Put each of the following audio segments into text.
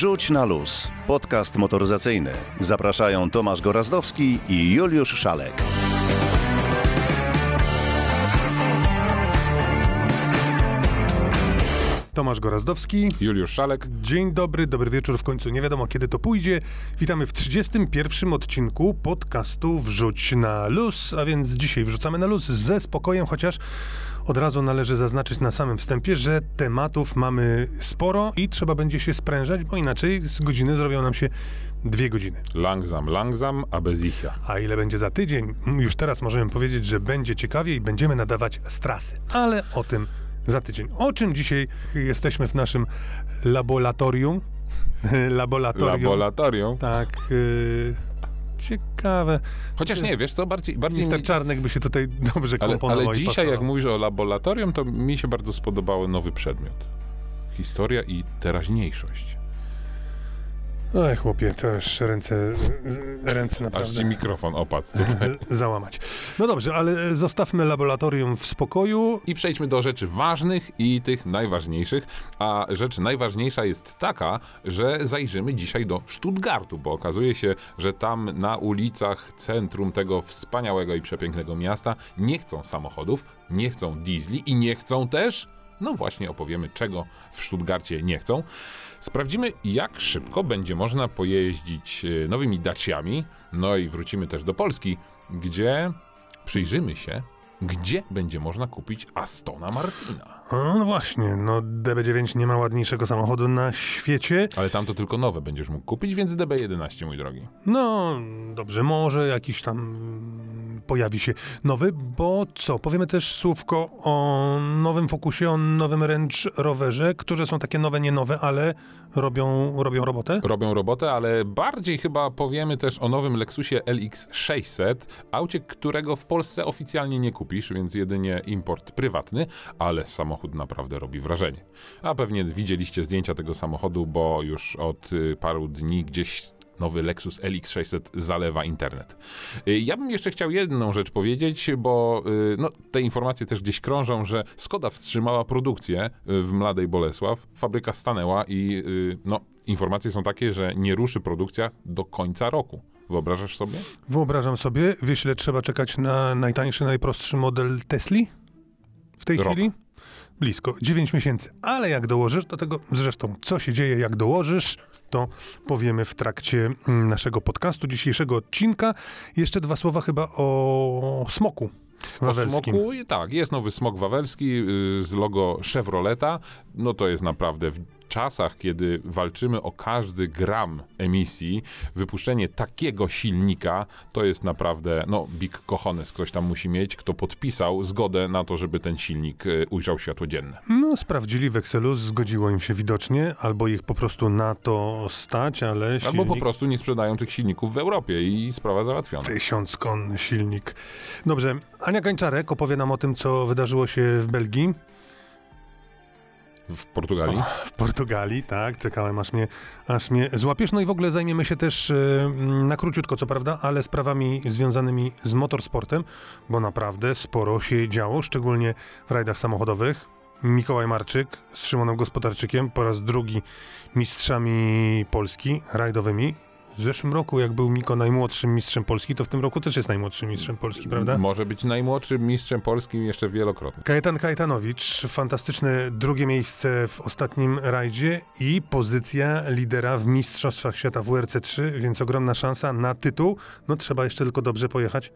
Wrzuć na luz. Podcast motoryzacyjny. Zapraszają Tomasz Gorazdowski i Juliusz Szalek. Tomasz Gorazdowski. Juliusz Szalek. Dzień dobry, dobry wieczór. W końcu nie wiadomo kiedy to pójdzie. Witamy w 31 odcinku podcastu Wrzuć na luz, a więc dzisiaj wrzucamy na luz ze spokojem, chociaż od razu należy zaznaczyć na samym wstępie, że tematów mamy sporo i trzeba będzie się sprężać, bo inaczej z godziny zrobią nam się dwie godziny. Langsam, langsam, aber sicher. A ile będzie za tydzień? Już teraz możemy powiedzieć, że będzie ciekawie i będziemy nadawać z trasy. Ale o tym za tydzień. O czym dzisiaj jesteśmy w naszym laboratorium? laboratorium. Laboratorium. Tak. y, ciekawe. Chociaż nie, wiesz co, bardziej... bardziej Minister mi- Czarnek by się tutaj dobrze ale, komponował ale dzisiaj, jak mówisz o laboratorium, to mi się bardzo spodobały nowy przedmiot. Historia i teraźniejszość. Oj, chłopie, to już ręce, ręce Aż naprawdę ci mikrofon opadł tutaj. załamać. No dobrze, ale zostawmy laboratorium w spokoju. I przejdźmy do rzeczy ważnych i tych najważniejszych. A rzecz najważniejsza jest taka, że zajrzymy dzisiaj do Stuttgartu, bo okazuje się, że tam na ulicach centrum tego wspaniałego i przepięknego miasta nie chcą samochodów, nie chcą diesli i nie chcą też. No właśnie opowiemy, czego w Stuttgarcie nie chcą. Sprawdzimy, jak szybko będzie można pojeździć e, nowymi Daciami. No i wrócimy też do Polski, gdzie przyjrzymy się, gdzie będzie można kupić Astona Martina. O, no właśnie, no DB9 nie ma ładniejszego samochodu na świecie. Ale tam to tylko nowe będziesz mógł kupić, więc DB11, mój drogi. No, dobrze, może jakiś tam mm, pojawi się nowy, bo co? Powiemy też słówko o nowym Focusie, o nowym Range Roverze, które są takie nowe, nie nowe, ale robią, robią robotę. Robią robotę, ale bardziej chyba powiemy też o nowym Lexusie LX600, aucie, którego w Polsce oficjalnie nie kupisz, więc jedynie import prywatny, ale samochód naprawdę robi wrażenie. A pewnie widzieliście zdjęcia tego samochodu, bo już od y, paru dni gdzieś nowy Lexus LX600 zalewa internet. Y, Ja bym jeszcze chciał jedną rzecz powiedzieć, bo y, no, te informacje też gdzieś krążą, że Skoda wstrzymała produkcję w Mladej Bolesław, fabryka stanęła i no, informacje są takie, że nie ruszy produkcja do końca roku. Wyobrażasz sobie? Wyobrażam sobie, wiesz ile trzeba czekać na najtańszy, najprostszy model Tesli w tej Rok. chwili? Blisko, 9 miesięcy. Ale jak dołożysz do tego, zresztą co się dzieje jak dołożysz, to powiemy w trakcie mm, naszego podcastu, dzisiejszego odcinka. Jeszcze dwa słowa chyba o smoku O wawelskim. smoku, i tak, jest nowy smok wawelski y, z logo Chevroleta. No to jest naprawdę czasach, kiedy walczymy o każdy gram emisji, wypuszczenie takiego silnika to jest naprawdę, no, big cojones ktoś tam musi mieć, kto podpisał zgodę na to, żeby ten silnik y, ujrzał światło dzienne. No, sprawdzili w Excelu, zgodziło im się widocznie, albo ich po prostu na to stać, ale Albo silnik... po prostu nie sprzedają tych silników w Europie i sprawa załatwiona. Tysiąc konny silnik. Dobrze, Ania Gańczarek opowie nam o tym, co wydarzyło się w Belgii. W Portugalii. W Portugalii, tak, czekałem aż mnie, aż mnie złapiesz. No i w ogóle zajmiemy się też e, na króciutko, co prawda, ale sprawami związanymi z motorsportem, bo naprawdę sporo się działo, szczególnie w rajdach samochodowych. Mikołaj Marczyk z Szymonem Gospodarczykiem po raz drugi mistrzami Polski rajdowymi. W zeszłym roku, jak był Miko najmłodszym mistrzem Polski, to w tym roku też jest najmłodszym mistrzem Polski, prawda? Może być najmłodszym mistrzem polskim jeszcze wielokrotnie. Kajetan Kajetanowicz, fantastyczne drugie miejsce w ostatnim rajdzie i pozycja lidera w Mistrzostwach Świata WRC 3, więc ogromna szansa na tytuł. No trzeba jeszcze tylko dobrze pojechać.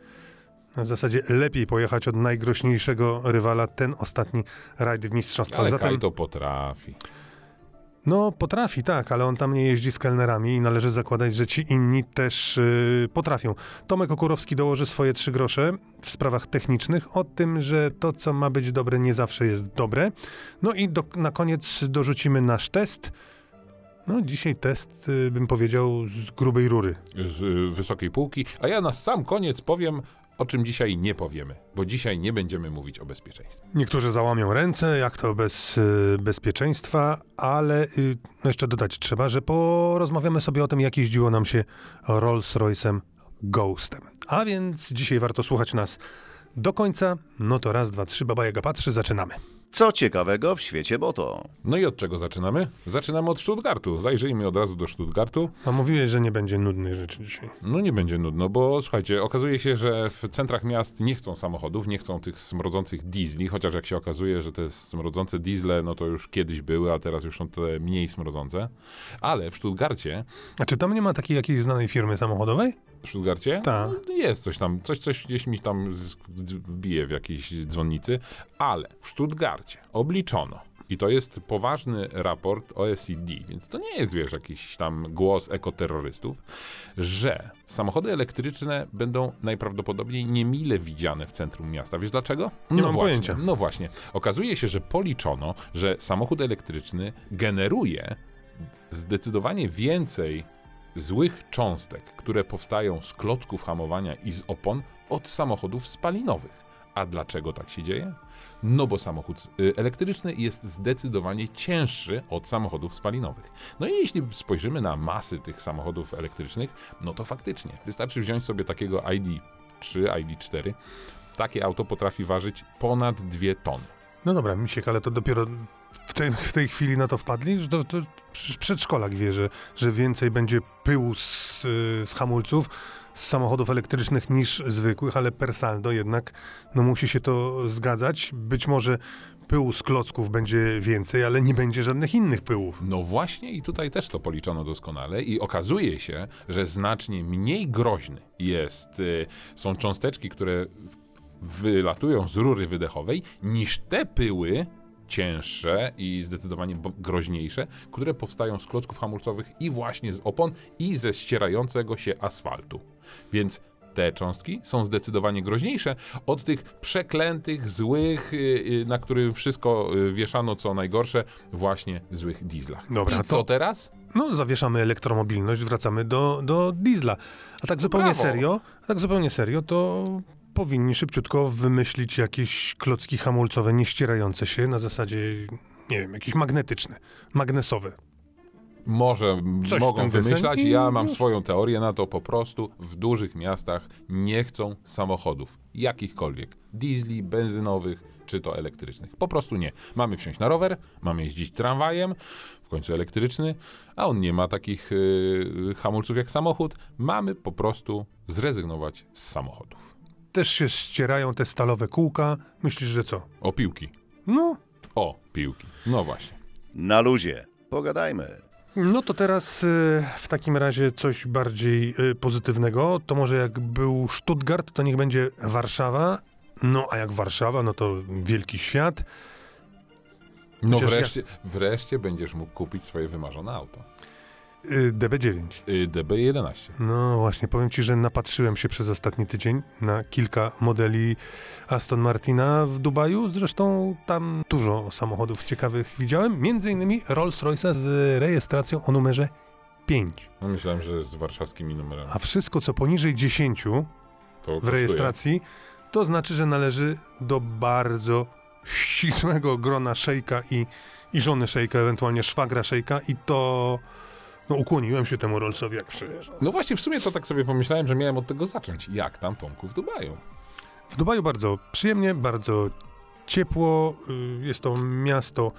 Na zasadzie lepiej pojechać od najgroźniejszego rywala ten ostatni rajd w Mistrzostwach. Ale Zatem, Kaj to potrafi. No potrafi, tak, ale on tam nie jeździ z kelnerami i należy zakładać, że ci inni też yy, potrafią. Tomek Okurowski dołoży swoje trzy grosze w sprawach technicznych o tym, że to, co ma być dobre, nie zawsze jest dobre. No i do, na koniec dorzucimy nasz test. No dzisiaj test, yy, bym powiedział, z grubej rury. z y, wysokiej półki, a ja na sam koniec powiem, o czym dzisiaj nie powiemy, bo dzisiaj nie będziemy mówić o bezpieczeństwie. Niektórzy załamią ręce, jak to bez y, bezpieczeństwa, ale y, no jeszcze dodać trzeba, że porozmawiamy sobie o tym, jak jeździło nam się Rolls-Royce'em Ghostem. A więc dzisiaj warto słuchać nas do końca. No to raz, dwa, trzy, Baba Jaga patrzy, zaczynamy. Co ciekawego w świecie moto? No i od czego zaczynamy? Zaczynamy od Stuttgartu. Zajrzyjmy od razu do Stuttgartu. A mówiłeś, że nie będzie nudnych rzeczy dzisiaj. No nie będzie nudno, bo słuchajcie, okazuje się, że w centrach miast nie chcą samochodów, nie chcą tych smrodzących diesli, chociaż jak się okazuje, że te smrodzące diesle, no to już kiedyś były, a teraz już są te mniej smrodzące. Ale w Stuttgarcie, A czy tam nie ma takiej jakiejś znanej firmy samochodowej? W Stuttgarcie Tak. no, jest coś tam, coś, coś gdzieś mi tam bije w jakiejś dzwonnicy, ale w Stuttgarcie obliczono, i to jest poważny raport OECD, więc to nie jest, wiesz, jakiś tam głos ekoterrorystów, że samochody elektryczne będą najprawdopodobniej niemile widziane w centrum miasta. Wiesz dlaczego? Nie mam właśnie, pojęcia. No właśnie. Okazuje się, że policzono, że samochód elektryczny generuje zdecydowanie więcej złych cząstek, które powstają z klocków hamowania i z opon od samochodów spalinowych. A dlaczego tak się dzieje? No bo samochód y, elektryczny jest zdecydowanie cięższy od samochodów spalinowych. No i jeśli spojrzymy na masy tych samochodów elektrycznych, no to faktycznie wystarczy wziąć sobie takiego ID3, ID4. Takie auto potrafi ważyć ponad 2 tony. No dobra, Misiek, ale to dopiero w tej, w tej chwili na to wpadli? Że to, to przedszkolak wie, że, że więcej będzie pyłu z, z hamulców, z samochodów elektrycznych niż zwykłych, ale per saldo jednak no musi się to zgadzać. Być może pyłu z klocków będzie więcej, ale nie będzie żadnych innych pyłów. No właśnie i tutaj też to policzono doskonale i okazuje się, że znacznie mniej groźny jest, y, są cząsteczki, które wylatują z rury wydechowej, niż te pyły cięższe i zdecydowanie groźniejsze, które powstają z klocków hamulcowych i właśnie z opon i ze ścierającego się asfaltu. Więc te cząstki są zdecydowanie groźniejsze od tych przeklętych, złych, y, y, na którym wszystko y, wieszano co najgorsze, właśnie złych dieslach. Dobra, I to- co teraz? No, zawieszamy elektromobilność, wracamy do, do diesla. A tak zupełnie Brawo. serio, a tak zupełnie serio, to powinni szybciutko wymyślić jakieś klocki hamulcowe nieścierające się na zasadzie, nie wiem, jakieś magnetyczne, magnesowe. Może Coś mogą wymyślać. Ja mam już. swoją teorię na to. Po prostu w dużych miastach nie chcą samochodów. Jakichkolwiek. Diesli, benzynowych czy to elektrycznych. Po prostu nie. Mamy wsiąść na rower, mamy jeździć tramwajem, w końcu elektryczny, a on nie ma takich yy, hamulców jak samochód. Mamy po prostu zrezygnować z samochodów. Też się ścierają te stalowe kółka. Myślisz, że co? O piłki. No, O piłki. No właśnie. Na luzie. Pogadajmy. no to teraz y, w takim razie coś bardziej y, pozytywnego. To może jak był Stuttgart, to niech będzie Warszawa. No, a jak Warszawa, no to wielki świat. No Chociaż ja- wreszcie, wreszcie będziesz mógł kupić swoje wymarzone auto. Y, DB9. Yy, DB11. No właśnie, powiem ci, że napatrzyłem się przez ostatni tydzień na kilka modeli Aston Martina w Dubaju. Zresztą tam dużo samochodów ciekawych widziałem, między innymi Rolls-Royce'a z rejestracją o numerze 5. No myślałem, że z warszawskimi numerami. A wszystko, co poniżej 10 To w rejestracji, to znaczy, że należy do bardzo ścisłego grona szejka i, i żony szejka, ewentualnie szwagra szejka i to... No ukłoniłem się temu Rollsowi, jak przyjeżdżał. No właśnie, w sumie to tak sobie pomyślałem, że miałem od tego zacząć. Jak tam Tomku w Dubaju? W Dubaju bardzo przyjemnie, bardzo ciepło. y, Jest to miasto,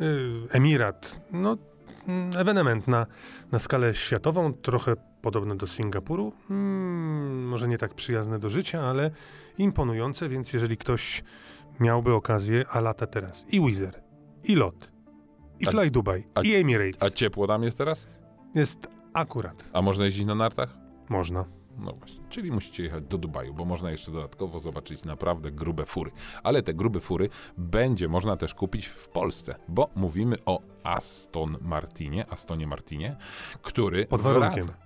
y, emirat, no, mm, ewenement na, na skalę światową, trochę podobne do Singapuru. Mm, może nie tak przyjazne do życia, ale imponujące, więc jeżeli ktoś miałby okazję, a lata teraz i Wizz Air, i LOT, i A- Fly Dubai, a- i Emirates, A ciepło tam jest teraz? Jest akurat, A można jeździć na nartach? można. No właśnie, czyli musicie jechać do Dubaju, bo można jeszcze dodatkowo zobaczyć naprawdę grube fury. Ale te grube fury będzie można też kupić w Polsce, bo mówimy o Aston Martinie, Astonie Martinie, który Pod warunkiem. Wraca.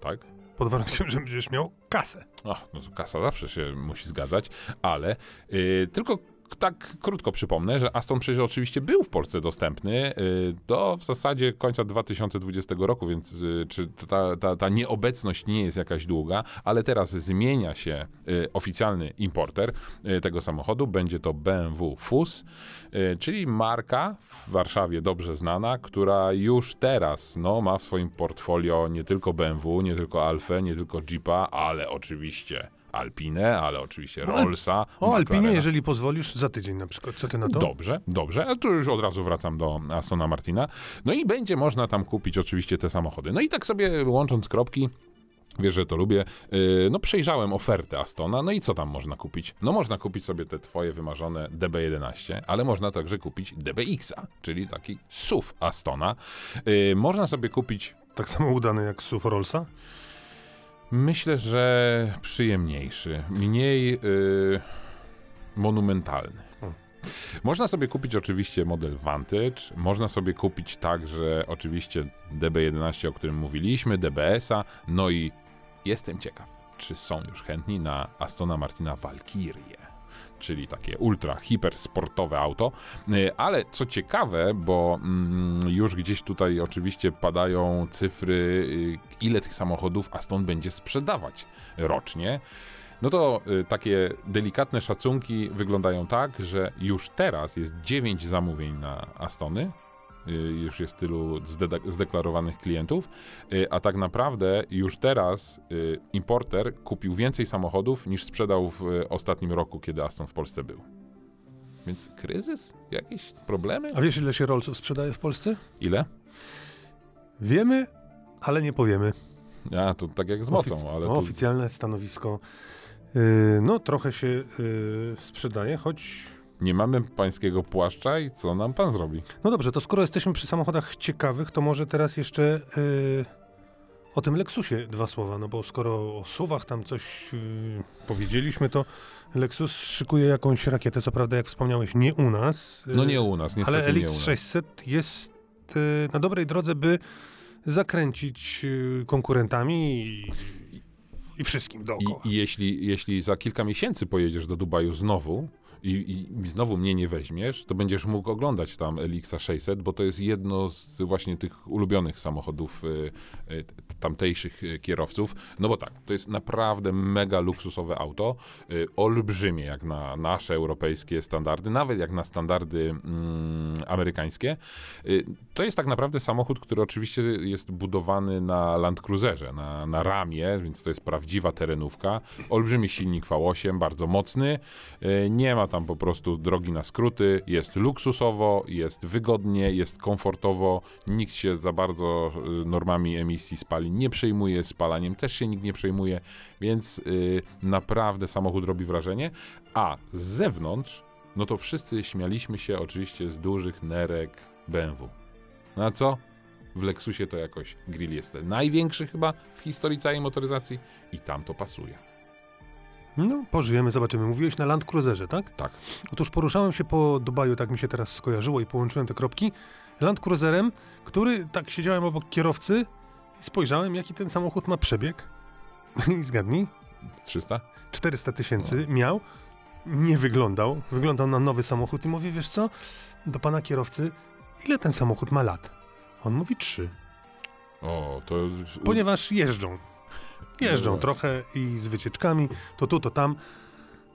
Tak? Pod warunkiem, że będziesz miał kasę. Ach, no to kasa zawsze się musi zgadzać, ale yy, tylko tak krótko przypomnę, że Aston przecież oczywiście był w Polsce dostępny yy, do w zasadzie końca 2020 roku, więc yy, czy ta, ta, ta nieobecność nie jest jakaś długa, ale teraz zmienia się yy, oficjalny importer tego samochodu, będzie to BMW FUS, czyli marka w Warszawie dobrze znana, która już teraz no, ma w swoim portfolio nie tylko BMW, nie tylko Alfę, nie tylko Jeepa, ale oczywiście Alpinę, ale oczywiście No, Rollsa. O Alpinie, McLarena. jeżeli pozwolisz, za tydzień na przykład. Co ty na to? Dobrze, dobrze. A tu już od razu wracam do Astona Martina. No i będzie można tam kupić oczywiście te samochody. No i tak sobie łącząc kropki, Wiesz, że to lubię. Yy, no przejrzałem ofertę Astona, no i co tam można kupić? No można kupić sobie te twoje wymarzone DB11, ale można także kupić DBX-a, czyli taki SUV Astona. Yy, można sobie kupić, Tak samo udany jak SUV Rollsa? Myślę, że przyjemniejszy, mniej yy, monumentalny. Hmm. Można sobie kupić oczywiście model Vantage, można sobie kupić także oczywiście DB11, o którym mówiliśmy, DBS-a, no i jestem ciekaw, czy są już chętni na Astona Martina Valkyrie, czyli takie ultra, hipersportowe auto. Y, Ale co ciekawe, bo mm, już gdzieś tutaj oczywiście padają cyfry, y, ile tych samochodów Aston będzie sprzedawać rocznie. No to y, takie delikatne szacunki wyglądają tak, że już teraz jest 9 zamówień na Astony. Y, Już jest tylu zdeklarowanych klientów, y, a tak naprawdę już teraz y, importer kupił więcej samochodów niż sprzedał w ostatnim roku, kiedy Aston w Polsce był. Więc kryzys? Jakieś problemy? A wiesz, ile się Rollsów sprzedaje w Polsce? Ile? Wiemy, ale nie powiemy. A, to tak jak z mocą, Ofic- ale no, tu Oficjalne stanowisko. Yy, no, trochę się yy, sprzedaje, choć. Nie mamy pańskiego płaszcza i co nam pan zrobi? No dobrze, to skoro jesteśmy przy samochodach ciekawych, to może teraz jeszcze yy, o tym Lexusie dwa słowa. No bo skoro o suwach tam coś yy, powiedzieliśmy, to Lexus szykuje jakąś rakietę. Co prawda, jak wspomniałeś, nie u nas. yy, No nie u nas, niestety ale nas. LX600 jest yy, na dobrej drodze, by zakręcić yy, konkurentami i, i wszystkim dookoła. I jeśli, jeśli za kilka miesięcy pojedziesz do Dubaju znowu i, i znowu mnie nie weźmiesz, to będziesz mógł oglądać tam LX 600, bo to jest jedno z właśnie tych ulubionych samochodów y, y, tamtejszych y, kierowców. No bo tak, to jest naprawdę mega luksusowe auto, y, olbrzymie jak na nasze europejskie standardy, nawet jak na standardy mm, amerykańskie. Y, to jest tak naprawdę samochód, który oczywiście jest budowany na Land Cruiserze, na, na ramie, więc to jest prawdziwa terenówka. Olbrzymi silnik V8, bardzo mocny. Y, Nie ma tam po prostu drogi na skróty. Jest luksusowo, jest wygodnie, jest komfortowo. Nikt się za bardzo y, normami emisji spalin nie przejmuje, spalaniem też się nikt nie przejmuje, więc y, naprawdę samochód robi wrażenie. A z zewnątrz, no to wszyscy śmialiśmy się oczywiście z dużych nerek BMW. No a co? W Lexusie to jakoś grill jest największy chyba w historii całej motoryzacji i tam to pasuje. No, pożyjemy, zobaczymy. Mówiłeś na Land Cruiserze, tak? Tak. Otóż poruszałem się po Dubaju, tak mi się teraz skojarzyło i połączyłem te kropki. Land Cruiserem, który tak siedziałem obok kierowcy i spojrzałem, jaki ten samochód ma przebieg. I zgadnij, 300? 400 tysięcy miał. Nie wyglądał. Wyglądał na nowy samochód i mówię, wiesz co, do pana kierowcy, ile ten samochód ma lat? On mówi trzy. O, to... Ponieważ jeżdżą. Jeżdżą No trochę i z wycieczkami, to tu, to tam.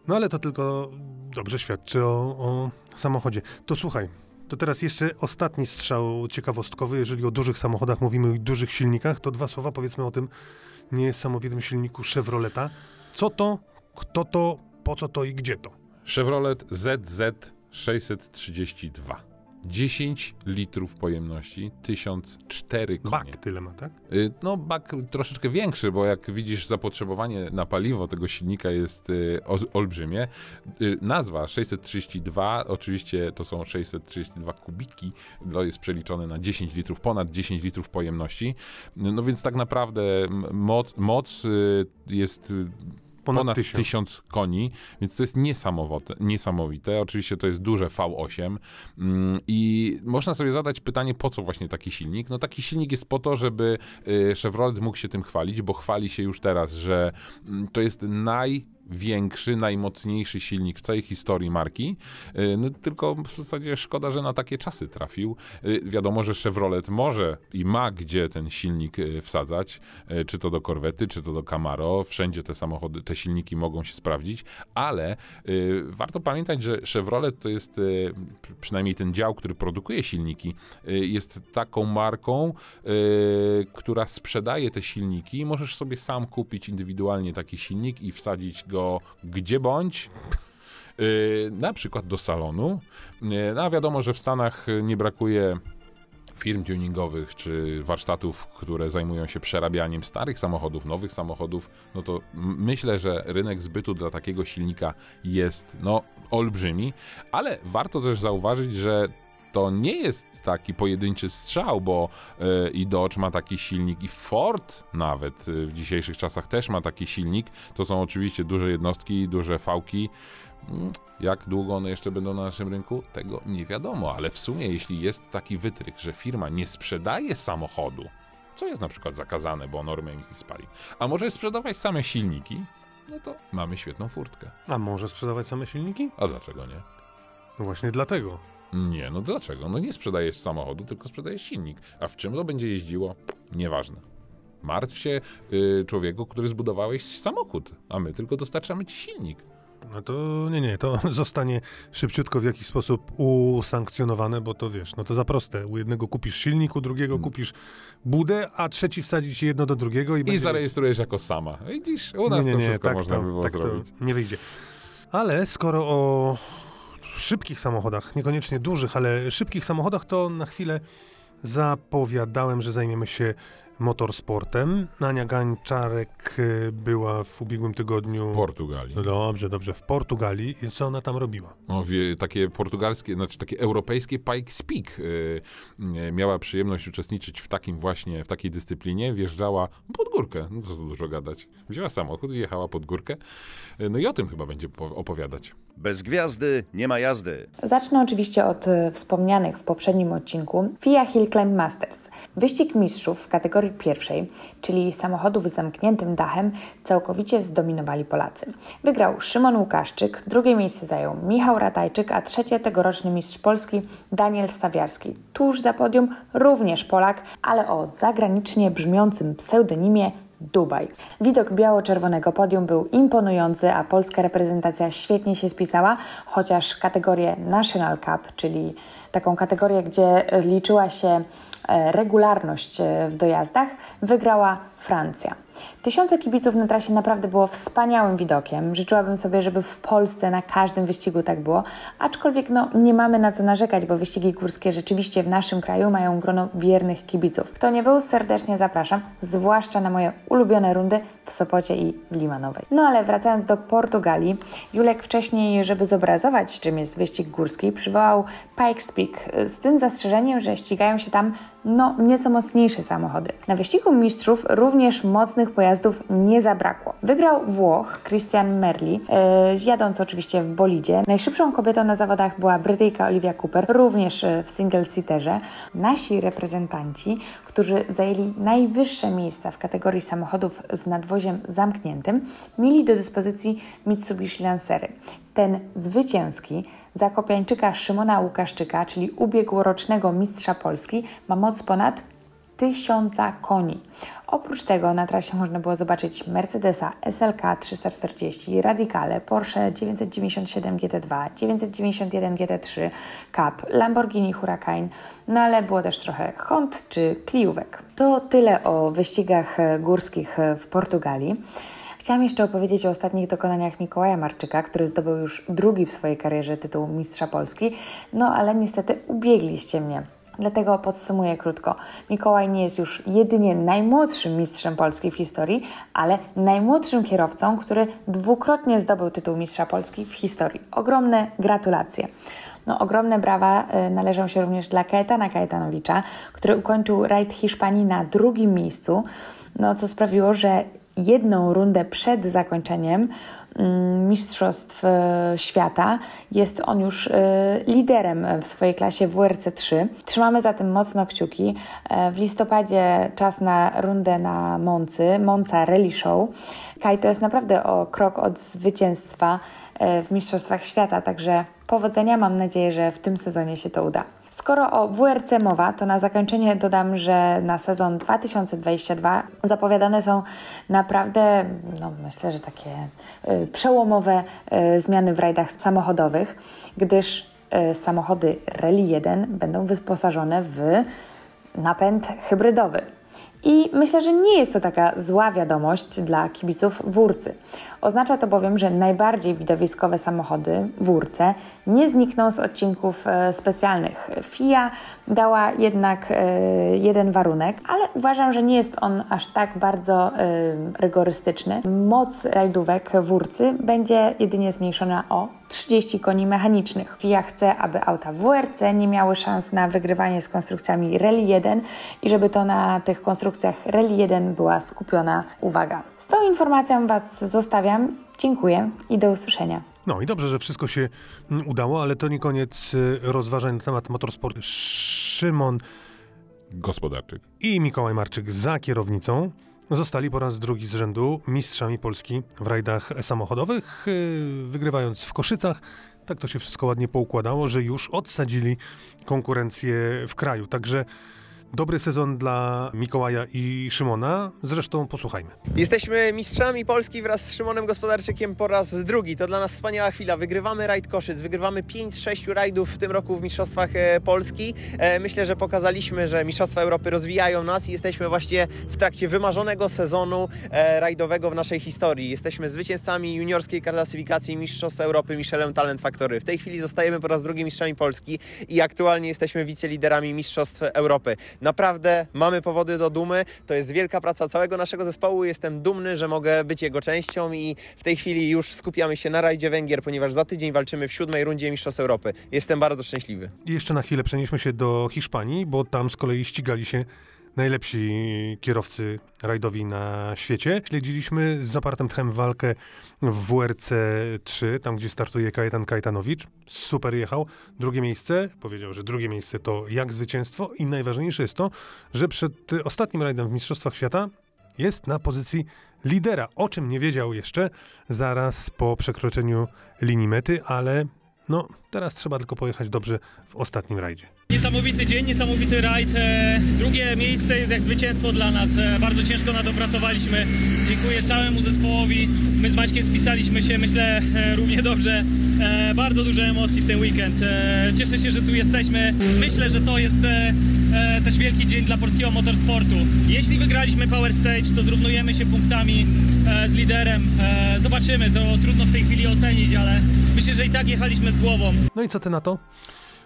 No ale to tylko dobrze świadczy o, o samochodzie. To słuchaj, to teraz jeszcze ostatni strzał ciekawostkowy. Jeżeli o dużych samochodach mówimy i dużych silnikach, to dwa słowa powiedzmy o tym niesamowitym silniku Chevroleta. Co to, kto to, po co to i gdzie to? Chevrolet ZZ 632. 10 litrów pojemności, 1004 konie. Bak tyle ma, tak? Y, No, bak troszeczkę większy, bo jak widzisz, zapotrzebowanie na paliwo tego silnika jest y, olbrzymie. Y, Nazwa 632, oczywiście to są 632 kubiki, to jest przeliczone na 10 litrów, ponad 10 litrów pojemności. No więc tak naprawdę moc, moc jest Ponad, ponad, tysiąc. 1000 koni, więc to jest niesamowite, niesamowite. Oczywiście to jest duże V8 mm, i można sobie zadać pytanie, po co właśnie taki silnik? No taki silnik jest po to, żeby y, Chevrolet mógł się tym chwalić, bo chwali się już teraz, że mm, to jest naj największy, najmocniejszy silnik w całej historii marki. Y, no, tylko w zasadzie szkoda, że na takie czasy trafił. Y, wiadomo, że Chevrolet może i ma gdzie ten silnik y, wsadzać, czy to do Corvette, czy to do Camaro. Wszędzie te samochody, te silniki mogą się sprawdzić, ale warto pamiętać, że Chevrolet to jest przynajmniej ten dział, który produkuje silniki, jest taką marką, która sprzedaje te silniki. Możesz sobie sam kupić indywidualnie taki silnik i wsadzić go gdzie bądź. Y, na przykład do salonu. Y, no a wiadomo, że w Stanach nie brakuje firm tuningowych czy warsztatów, które zajmują się przerabianiem starych samochodów, nowych samochodów, no to myślę, że rynek zbytu dla takiego silnika jest no olbrzymi, ale warto też zauważyć, że to nie jest taki pojedynczy strzał, bo yy, i Dodge ma taki silnik, i Ford nawet yy, w dzisiejszych czasach też ma taki silnik. To są oczywiście duże jednostki, duże fałki. Mm, jak długo one jeszcze będą na naszym rynku? Tego nie wiadomo, ale w sumie, jeśli jest taki wytryk, że firma nie sprzedaje samochodu, co jest na przykład zakazane, bo normy emisji spali, a może sprzedawać same silniki, no to mamy świetną furtkę. A może sprzedawać same silniki? A dlaczego nie? No właśnie dlatego. Nie, no dlaczego? No nie sprzedajesz samochodu, tylko sprzedajesz silnik. A w czym to będzie jeździło? Nieważne. Martw się y, człowieku, który zbudowałeś samochód, a my tylko dostarczamy ci silnik. No to nie, nie, to zostanie szybciutko w jakiś sposób usankcjonowane, bo to wiesz, no to za proste. U jednego kupisz silnik, u drugiego hmm. kupisz budę, a trzeci wsadzić jedno do drugiego i, I będzie... zarejestrujesz jako sama. Widzisz, u nas nie, nie, nie, to wszystko tak można to, by było tak zrobić. nie wyjdzie. Ale skoro o szybkich samochodach, niekoniecznie dużych, ale szybkich samochodach, to na chwilę zapowiadałem, że zajmiemy się motorsportem. Ania Gańczarek y, była w ubiegłym tygodniu... W Portugalii. No dobrze, dobrze, w Portugalii. I co ona tam robiła? O, wie, takie portugalskie, znaczy takie europejskie Pikes Peak. Yy, miała przyjemność uczestniczyć w takim właśnie, w takiej dyscyplinie. Wjeżdżała pod górkę, no co dużo gadać. Wzięła samochód i jechała pod górkę. Yy, no i o tym chyba będzie opowiadać. Bez gwiazdy nie ma jazdy. Zacznę oczywiście od y, wspomnianych w poprzednim odcinku FIA Hill Climb Masters. Wyścig mistrzów w kategorii pierwszej, czyli samochodów z zamkniętym dachem, całkowicie zdominowali Polacy. Wygrał Szymon Łukaszczyk, drugie miejsce zajął Michał Ratajczyk, a trzecie tegoroczny mistrz Polski Daniel Stawiarski. Tuż za podium również Polak, ale o zagranicznie brzmiącym pseudonimie Dubaj. Widok biało-czerwonego podium był imponujący, a polska reprezentacja świetnie się spisała, chociaż kategorię National Cup, czyli taką kategorię, gdzie liczyła się e, regularność e, w dojazdach, wygrała Francja. Tysiące kibiców na trasie naprawdę było wspaniałym widokiem. Życzyłabym sobie, żeby w Polsce na każdym wyścigu tak było, aczkolwiek no, nie mamy na co narzekać, bo wyścigi górskie rzeczywiście w naszym kraju mają grono wiernych kibiców. Kto nie był, serdecznie zapraszam, zwłaszcza na moje ulubione rundy w Sopocie i w Limanowej. No ale wracając do Portugalii, Julek wcześniej, żeby zobrazować, czym jest wyścig górski, przywołał Pikes Peak z tym zastrzeżeniem, że ścigają się tam no, nieco mocniejsze samochody. Na wyścigu mistrzów również mocnych pojazdów nie zabrakło. Wygrał Włoch Christian Merli, yy, jadąc oczywiście w bolidzie. Najszybszą kobietą na zawodach była Brytyjka Olivia Cooper, również e, w single-seaterze. Nasi reprezentanci, którzy zajęli najwyższe miejsca w kategorii samochodów z nadwoziem zamkniętym, mieli do dyspozycji Mitsubishi Lancery. Ten zwycięski Zakopiańczyka Szymona Łukaszczyka, czyli ubiegłorocznego mistrza Polski, ma moc ponad tysiąca koni. Oprócz tego na trasie można było zobaczyć Mercedesa SLK 340, Radicale, Porsche 997 GT2, 991 GT3, Cup, Lamborghini Huracan, no ale było też trochę Hond czy Kliówek. To tyle o wyścigach górskich w Portugalii. Chciałam jeszcze opowiedzieć o ostatnich dokonaniach Mikołaja Marczyka, który zdobył już drugi w swojej karierze tytuł Mistrza Polski, no ale niestety ubiegliście mnie. Dlatego podsumuję krótko. Mikołaj nie jest już jedynie najmłodszym mistrzem Polski w historii, ale najmłodszym kierowcą, który dwukrotnie zdobył tytuł Mistrza Polski w historii. Ogromne gratulacje. No, ogromne brawa y, należą się również dla Kaetana Kaetanowicza, który ukończył rajd Hiszpanii na drugim miejscu, no, co sprawiło, że jedną rundę przed zakończeniem mm, Mistrzostw e, Świata. Jest on już e, liderem w swojej klasie WRC 3. Trzymamy zatem mocno kciuki. E, w listopadzie czas na rundę na Moncy, Monza Rally Show. Kaj to jest naprawdę o krok od zwycięstwa w Mistrzostwach Świata, także powodzenia. Mam nadzieję, że w tym sezonie się to uda. Skoro o WRC mowa, to na zakończenie dodam, że na sezon 2022 zapowiadane są naprawdę, no myślę, że takie y, przełomowe y, zmiany w rajdach samochodowych, gdyż y, samochody Rally 1 będą wyposażone w napęd hybrydowy. I myślę, że nie jest to taka zła wiadomość dla kibiców Wórcy. Oznacza to bowiem, że najbardziej widowiskowe samochody Wórce nie znikną z odcinków e, specjalnych. FIA dała jednak e, jeden warunek, ale uważam, że nie jest on aż tak bardzo e, rygorystyczny. Moc rajdówek Wórcy będzie jedynie zmniejszona o 30 koni mechanicznych. FIA chce, aby auta WRC nie miały szans na wygrywanie z konstrukcjami Rally 1 i żeby to na tych konstrukcjach Rally 1 była skupiona uwaga. Z tą informacją Was zostawiam. Dziękuję i do usłyszenia. No i dobrze, że wszystko się mm, udało, ale to nie koniec y, rozważań na temat motorsportu. Szymon Gospodarczyk i Mikołaj Marczyk za kierownicą zostali po raz drugi z rzędu mistrzami Polski w rajdach samochodowych, y, wygrywając w Koszycach. Tak to się wszystko ładnie poukładało, że już odsadzili konkurencję w kraju. Także Dobry sezon dla Mikołaja i Szymona. Zresztą posłuchajmy. Jesteśmy mistrzami Polski wraz z Szymonem Gospodarczykiem po raz drugi. To dla nas wspaniała chwila. Wygrywamy rajd Koszyc, wygrywamy 5 z 6 rajdów w tym roku w Mistrzostwach e, Polski. E, myślę, że pokazaliśmy, że Mistrzostwa Europy rozwijają nas i jesteśmy właśnie w trakcie wymarzonego sezonu e, rajdowego w naszej historii. Jesteśmy zwycięzcami juniorskiej klasyfikacji Mistrzostw Europy Michelin Talent Factory. W tej chwili zostajemy po raz drugi mistrzami Polski i aktualnie jesteśmy wiceliderami Mistrzostw Europy. Naprawdę mamy powody do dumy. To jest wielka praca całego naszego zespołu. Jestem dumny, że mogę być jego częścią i w tej chwili już skupiamy się na rajdzie Węgier, ponieważ za tydzień walczymy w siódmej rundzie Mistrzostw Europy. Jestem bardzo szczęśliwy. I jeszcze na chwilę przenieśmy się do Hiszpanii, bo tam z kolei ścigali się najlepsi kierowcy rajdowi na świecie. Śledziliśmy z zapartym tchem walkę w WRC 3, tam gdzie startuje Kajetan Kajtanowicz. Super jechał. Drugie miejsce, powiedział, że drugie miejsce to jak zwycięstwo i najważniejsze jest to, że przed ostatnim rajdem w Mistrzostwach Świata jest na pozycji lidera, o czym nie wiedział jeszcze zaraz po przekroczeniu linii mety, ale no teraz trzeba tylko pojechać dobrze w ostatnim rajdzie. Niesamowity dzień, niesamowity rajd. E, drugie miejsce jest jak zwycięstwo dla nas. E, bardzo ciężko na to pracowaliśmy. Dziękuję całemu zespołowi. My z Maćkiem spisaliśmy się, myślę, e, równie dobrze. Bardzo dużo emocji w ten weekend. Cieszę się, że tu jesteśmy. Myślę, że to jest też wielki dzień dla polskiego motorsportu. Jeśli wygraliśmy Power Stage, to zrównujemy się punktami z liderem. Zobaczymy, to trudno w tej chwili ocenić, ale myślę, że i tak jechaliśmy z głową. No i co ty na to?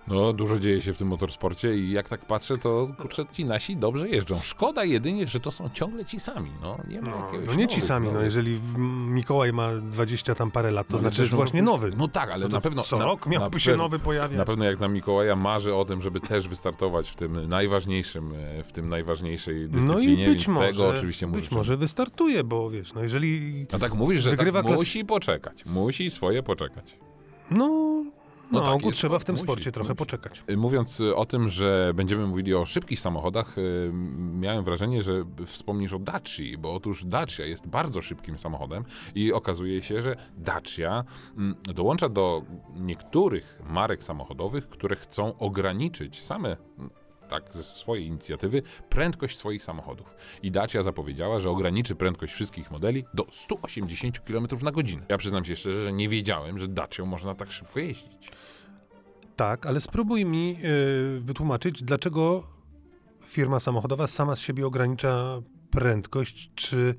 No, dużo dzieje się w tym motorsporcie i jak tak patrzę, to kurczę, ci nasi dobrze jeżdżą. Szkoda jedynie, że to są ciągle ci sami. No, nie ma no, no nie ci sami, no jeżeli Mikołaj ma 20 tam parę lat, to no, znaczy, że jest właśnie nowy. No tak, ale no na pewno... Co na, rok miałby się nowy pojawiać. Na pewno jak na Mikołaja marzy o tym, żeby też wystartować w tym najważniejszym, e, w tym najważniejszej dyscyplinie, no i być może, tego oczywiście Być może wystartuje, bo wiesz, no jeżeli... No tak mówisz, że tak musi poczekać, musi swoje poczekać. No, no, no tak trzeba w tym musi, sporcie trochę musi. poczekać. Y, mówiąc y, o tym, że będziemy mówili o szybkich samochodach, y, miałem wrażenie, że wspomnisz o Daci, bo otóż Dacia jest bardzo szybkim samochodem i okazuje się, że Dacia mm, dołącza do niektórych marek samochodowych, które chcą ograniczyć same tak ze swojej inicjatywy prędkość swoich samochodów. I Dacia zapowiedziała, że ograniczy prędkość wszystkich modeli do 180 km na godzinę. Ja przyznam się szczerze, że nie wiedziałem, że Dacią można tak szybko jeździć. Tak, ale spróbuj mi yy, wytłumaczyć, dlaczego firma samochodowa sama z siebie ogranicza prędkość, czy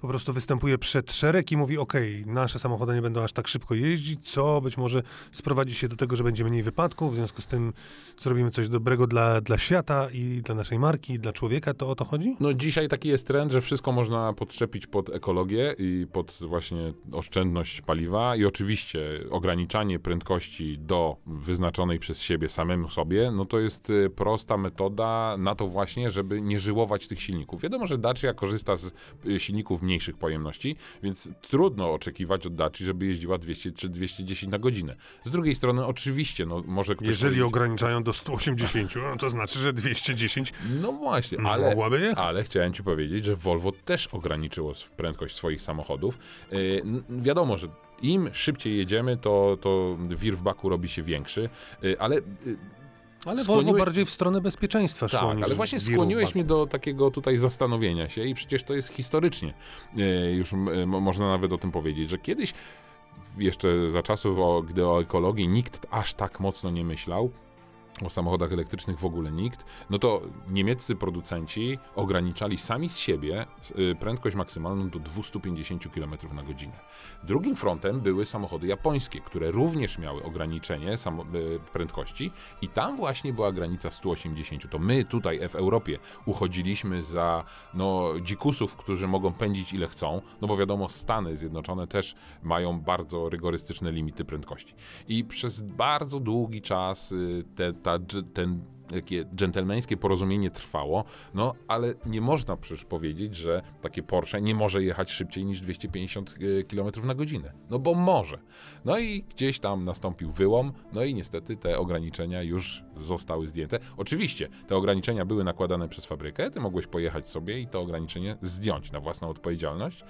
po prostu występuje przed szereg i mówi: OK, nasze samochody nie będą aż tak szybko jeździć, co być może sprowadzi się do tego, że będzie mniej wypadków, w związku z tym zrobimy coś dobrego dla, dla świata i dla naszej marki, i dla człowieka. To o to chodzi? No dzisiaj taki jest trend, że wszystko można podczepić pod ekologię i pod właśnie oszczędność paliwa i oczywiście ograniczanie prędkości do wyznaczonej przez siebie samemu sobie, no to jest y, prosta metoda na to właśnie, żeby nie żyłować tych silników. Wiadomo, że Dacia korzysta z y, silników mniejszych pojemności, więc trudno oczekiwać od Daci, żeby jeździła 200 czy 210 na godzinę. Z drugiej strony oczywiście, no może ktoś Jeżeli powiedzieć, ograniczają do 180, no to znaczy, że 210 No właśnie, No, ale, mogłaby jechać. ale chciałem ci powiedzieć, że Volvo też ograniczyło prędkość swoich samochodów. Yy, wiadomo, że im szybciej jedziemy, to, to wir w baku robi się większy, yy, ale yy, Ale Skłoniły- Volvo bardziej w stronę bezpieczeństwa szło tak, ale właśnie skłoniłeś mnie do takiego tutaj zastanowienia się i przecież to jest historycznie. E, Już mo- można nawet o tym powiedzieć, że kiedyś, jeszcze za czasów, o, gdy o ekologii nikt aż tak mocno nie myślał, o samochodach elektrycznych w ogóle nikt, no to niemieccy producenci ograniczali sami z siebie y, prędkość maksymalną do 250 km na godzinę. Drugim frontem były samochody japońskie, które również miały ograniczenie y, prędkości i tam właśnie była granica 180. To my tutaj w Europie uchodziliśmy za no, dzikusów, którzy mogą pędzić ile chcą, no bo wiadomo Stany Zjednoczone też mają bardzo rygorystyczne limity prędkości. I przez bardzo długi czas y, te, ta, ten jakie dżentelmeńskie porozumienie trwało, no ale nie można przecież powiedzieć, że takie Porsche nie może jechać szybciej niż 250 km na godzinę. No bo może. No i gdzieś tam nastąpił wyłom, no i niestety te ograniczenia już zostały zdjęte. Oczywiście te ograniczenia były nakładane przez fabrykę, ty mogłeś pojechać sobie i to ograniczenie zdjąć na własną odpowiedzialność.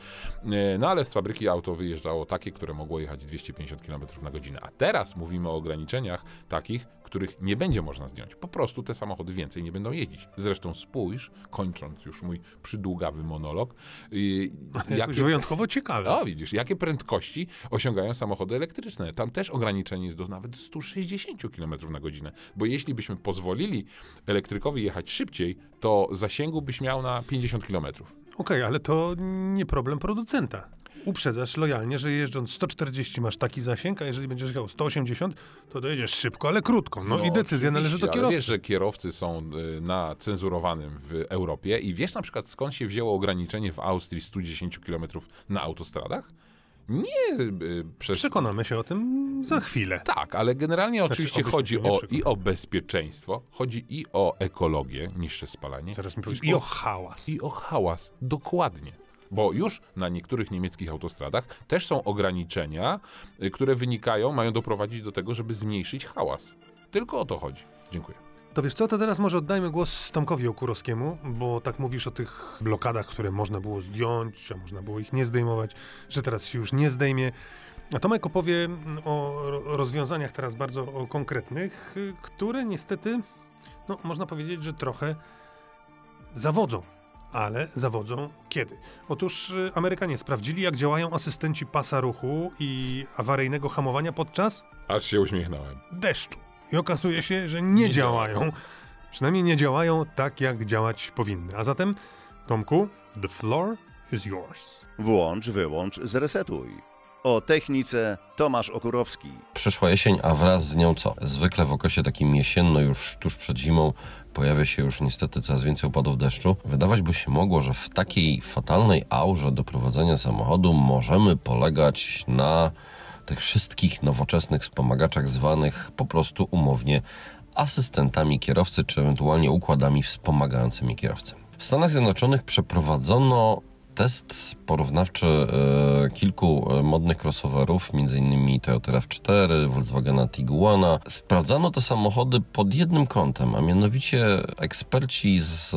E, No ale z fabryki auto wyjeżdżało takie, które mogło jechać 250 km na godzinę. A teraz mówimy o ograniczeniach takich, których nie będzie można zdjąć. Po prostu te samochody więcej nie będą jeździć. Zresztą spójrz, kończąc już mój przydługawy monolog, yy, Jakoś wyjątkowo ciekawe. no widzisz, jakie prędkości osiągają samochody elektryczne. Tam też ograniczenie jest do nawet 160 km na godzinę. Bo jeśli byśmy pozwolili elektrykowi jechać szybciej, to zasięgu byś miał na 50 km. Okej, ale to nie problem producenta. Uprzedzasz lojalnie, że jeżdżąc 140 masz taki zasięg, a jeżeli będziesz jechał 180, to dojedziesz szybko, ale krótko. No, i decyzja należy do oczywiście, kierowcy. Ale wiesz, że kierowcy są y, na cenzurowanym w Europie i wiesz na przykład skąd się wzięło ograniczenie w Austrii 110 km na autostradach? Nie y, przez... Przekonamy się o tym za chwilę. Tak, ale generalnie oczywiście obyśmy chodzi o, i o bezpieczeństwo, chodzi i o ekologię, niższe spalanie. Zaraz mi powiesz. i I o o hałas. i o hałas. Dokładnie. Bo już na niektórych niemieckich autostradach też są ograniczenia, y, które wynikają, mają doprowadzić do tego, żeby zmniejszyć hałas. Tylko o to chodzi. Dziękuję. To wiesz co, to teraz może oddajmy głos Tomkowi Okurowskiemu, bo tak mówisz o tych blokadach, które można było zdjąć, a można było ich nie zdejmować, że teraz się już nie zdejmie. A Tomek opowie mm, o ro- rozwiązaniach teraz bardzo konkretnych, y, które niestety, no można powiedzieć, że trochę zawodzą. Ale zawodzą kiedy? Otóż y, Amerykanie sprawdzili, jak działają asystenci pasa ruchu i awaryjnego hamowania podczas Aż się uśmiechnąłem. deszczu. I okazuje się, że nie, Nie działają. Przynajmniej nie działają tak, jak działać powinny. A zatem, Tomku, the floor is yours. Włącz, wyłącz, zresetuj. O technice Tomasz Okurowski. Przyszła jesień, a wraz z nią co? Zwykle w okresie takim jesienno, już tuż przed zimą, pojawia się już niestety coraz więcej opadów deszczu. Wydawać by się mogło, że w takiej fatalnej aurze do prowadzenia samochodu możemy polegać na tych wszystkich nowoczesnych wspomagaczach zwanych po prostu umownie asystentami kierowcy, czy ewentualnie układami wspomagającymi kierowcę. W Stanach Zjednoczonych przeprowadzono test porównawczy e, kilku e, modnych crossoverów, m.in. Toyota RAV4, Volkswagena Tiguana. Sprawdzano te samochody pod jednym kątem, a mianowicie eksperci z,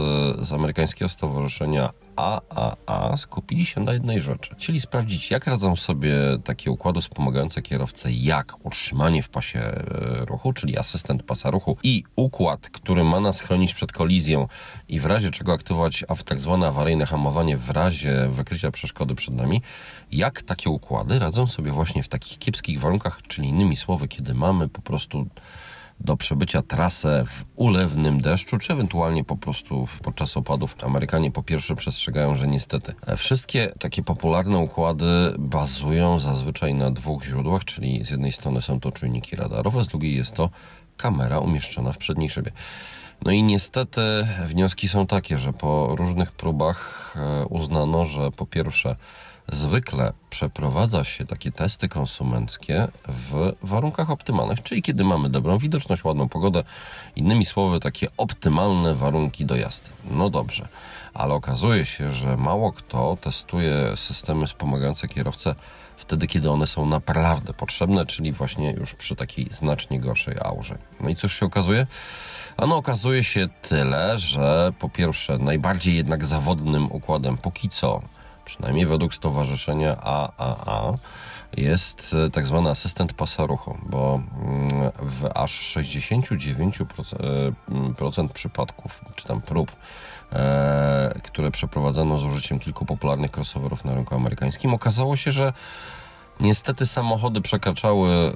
z amerykańskiego stowarzyszenia AAA skupili się na jednej rzeczy, czyli sprawdzić, jak radzą sobie takie układy wspomagające kierowcę, jak utrzymanie w pasie e, ruchu, czyli asystent pasa ruchu i układ, który ma nas chronić przed kolizją i w razie czego aktywować tak zwane awaryjne hamowanie w razie wykrycia przeszkody przed nami, jak takie układy radzą sobie właśnie w takich kiepskich warunkach, czyli innymi słowy, kiedy mamy po prostu do przebycia trasę w ulewnym deszczu, czy ewentualnie po prostu podczas opadów. Amerykanie po pierwsze przestrzegają, że niestety e, wszystkie takie popularne układy bazują zazwyczaj na dwóch źródłach, czyli z jednej strony są to czujniki radarowe, z drugiej jest to kamera umieszczona w przedniej szybie. No i niestety wnioski są takie, że po różnych próbach e, uznano, że po pierwsze Zwykle przeprowadza się takie testy konsumenckie w warunkach optymalnych, czyli kiedy mamy dobrą widoczność, ładną pogodę, innymi słowy, takie optymalne warunki do jazdy. No dobrze, ale okazuje się, że mało kto testuje systemy wspomagające kierowcę wtedy, kiedy one są naprawdę potrzebne, czyli właśnie już przy takiej znacznie gorszej aurze. No i cóż się okazuje? Ano okazuje się tyle, że po pierwsze najbardziej jednak zawodnym układem póki co, przynajmniej według stowarzyszenia AAA, jest e, tak zwany asystent pasa ruchu, bo mm, w aż 69% e, przypadków, czy tam prób, które przeprowadzono z użyciem kilku popularnych crossoverów na rynku amerykańskim, okazało się, że Niestety samochody przekraczały e,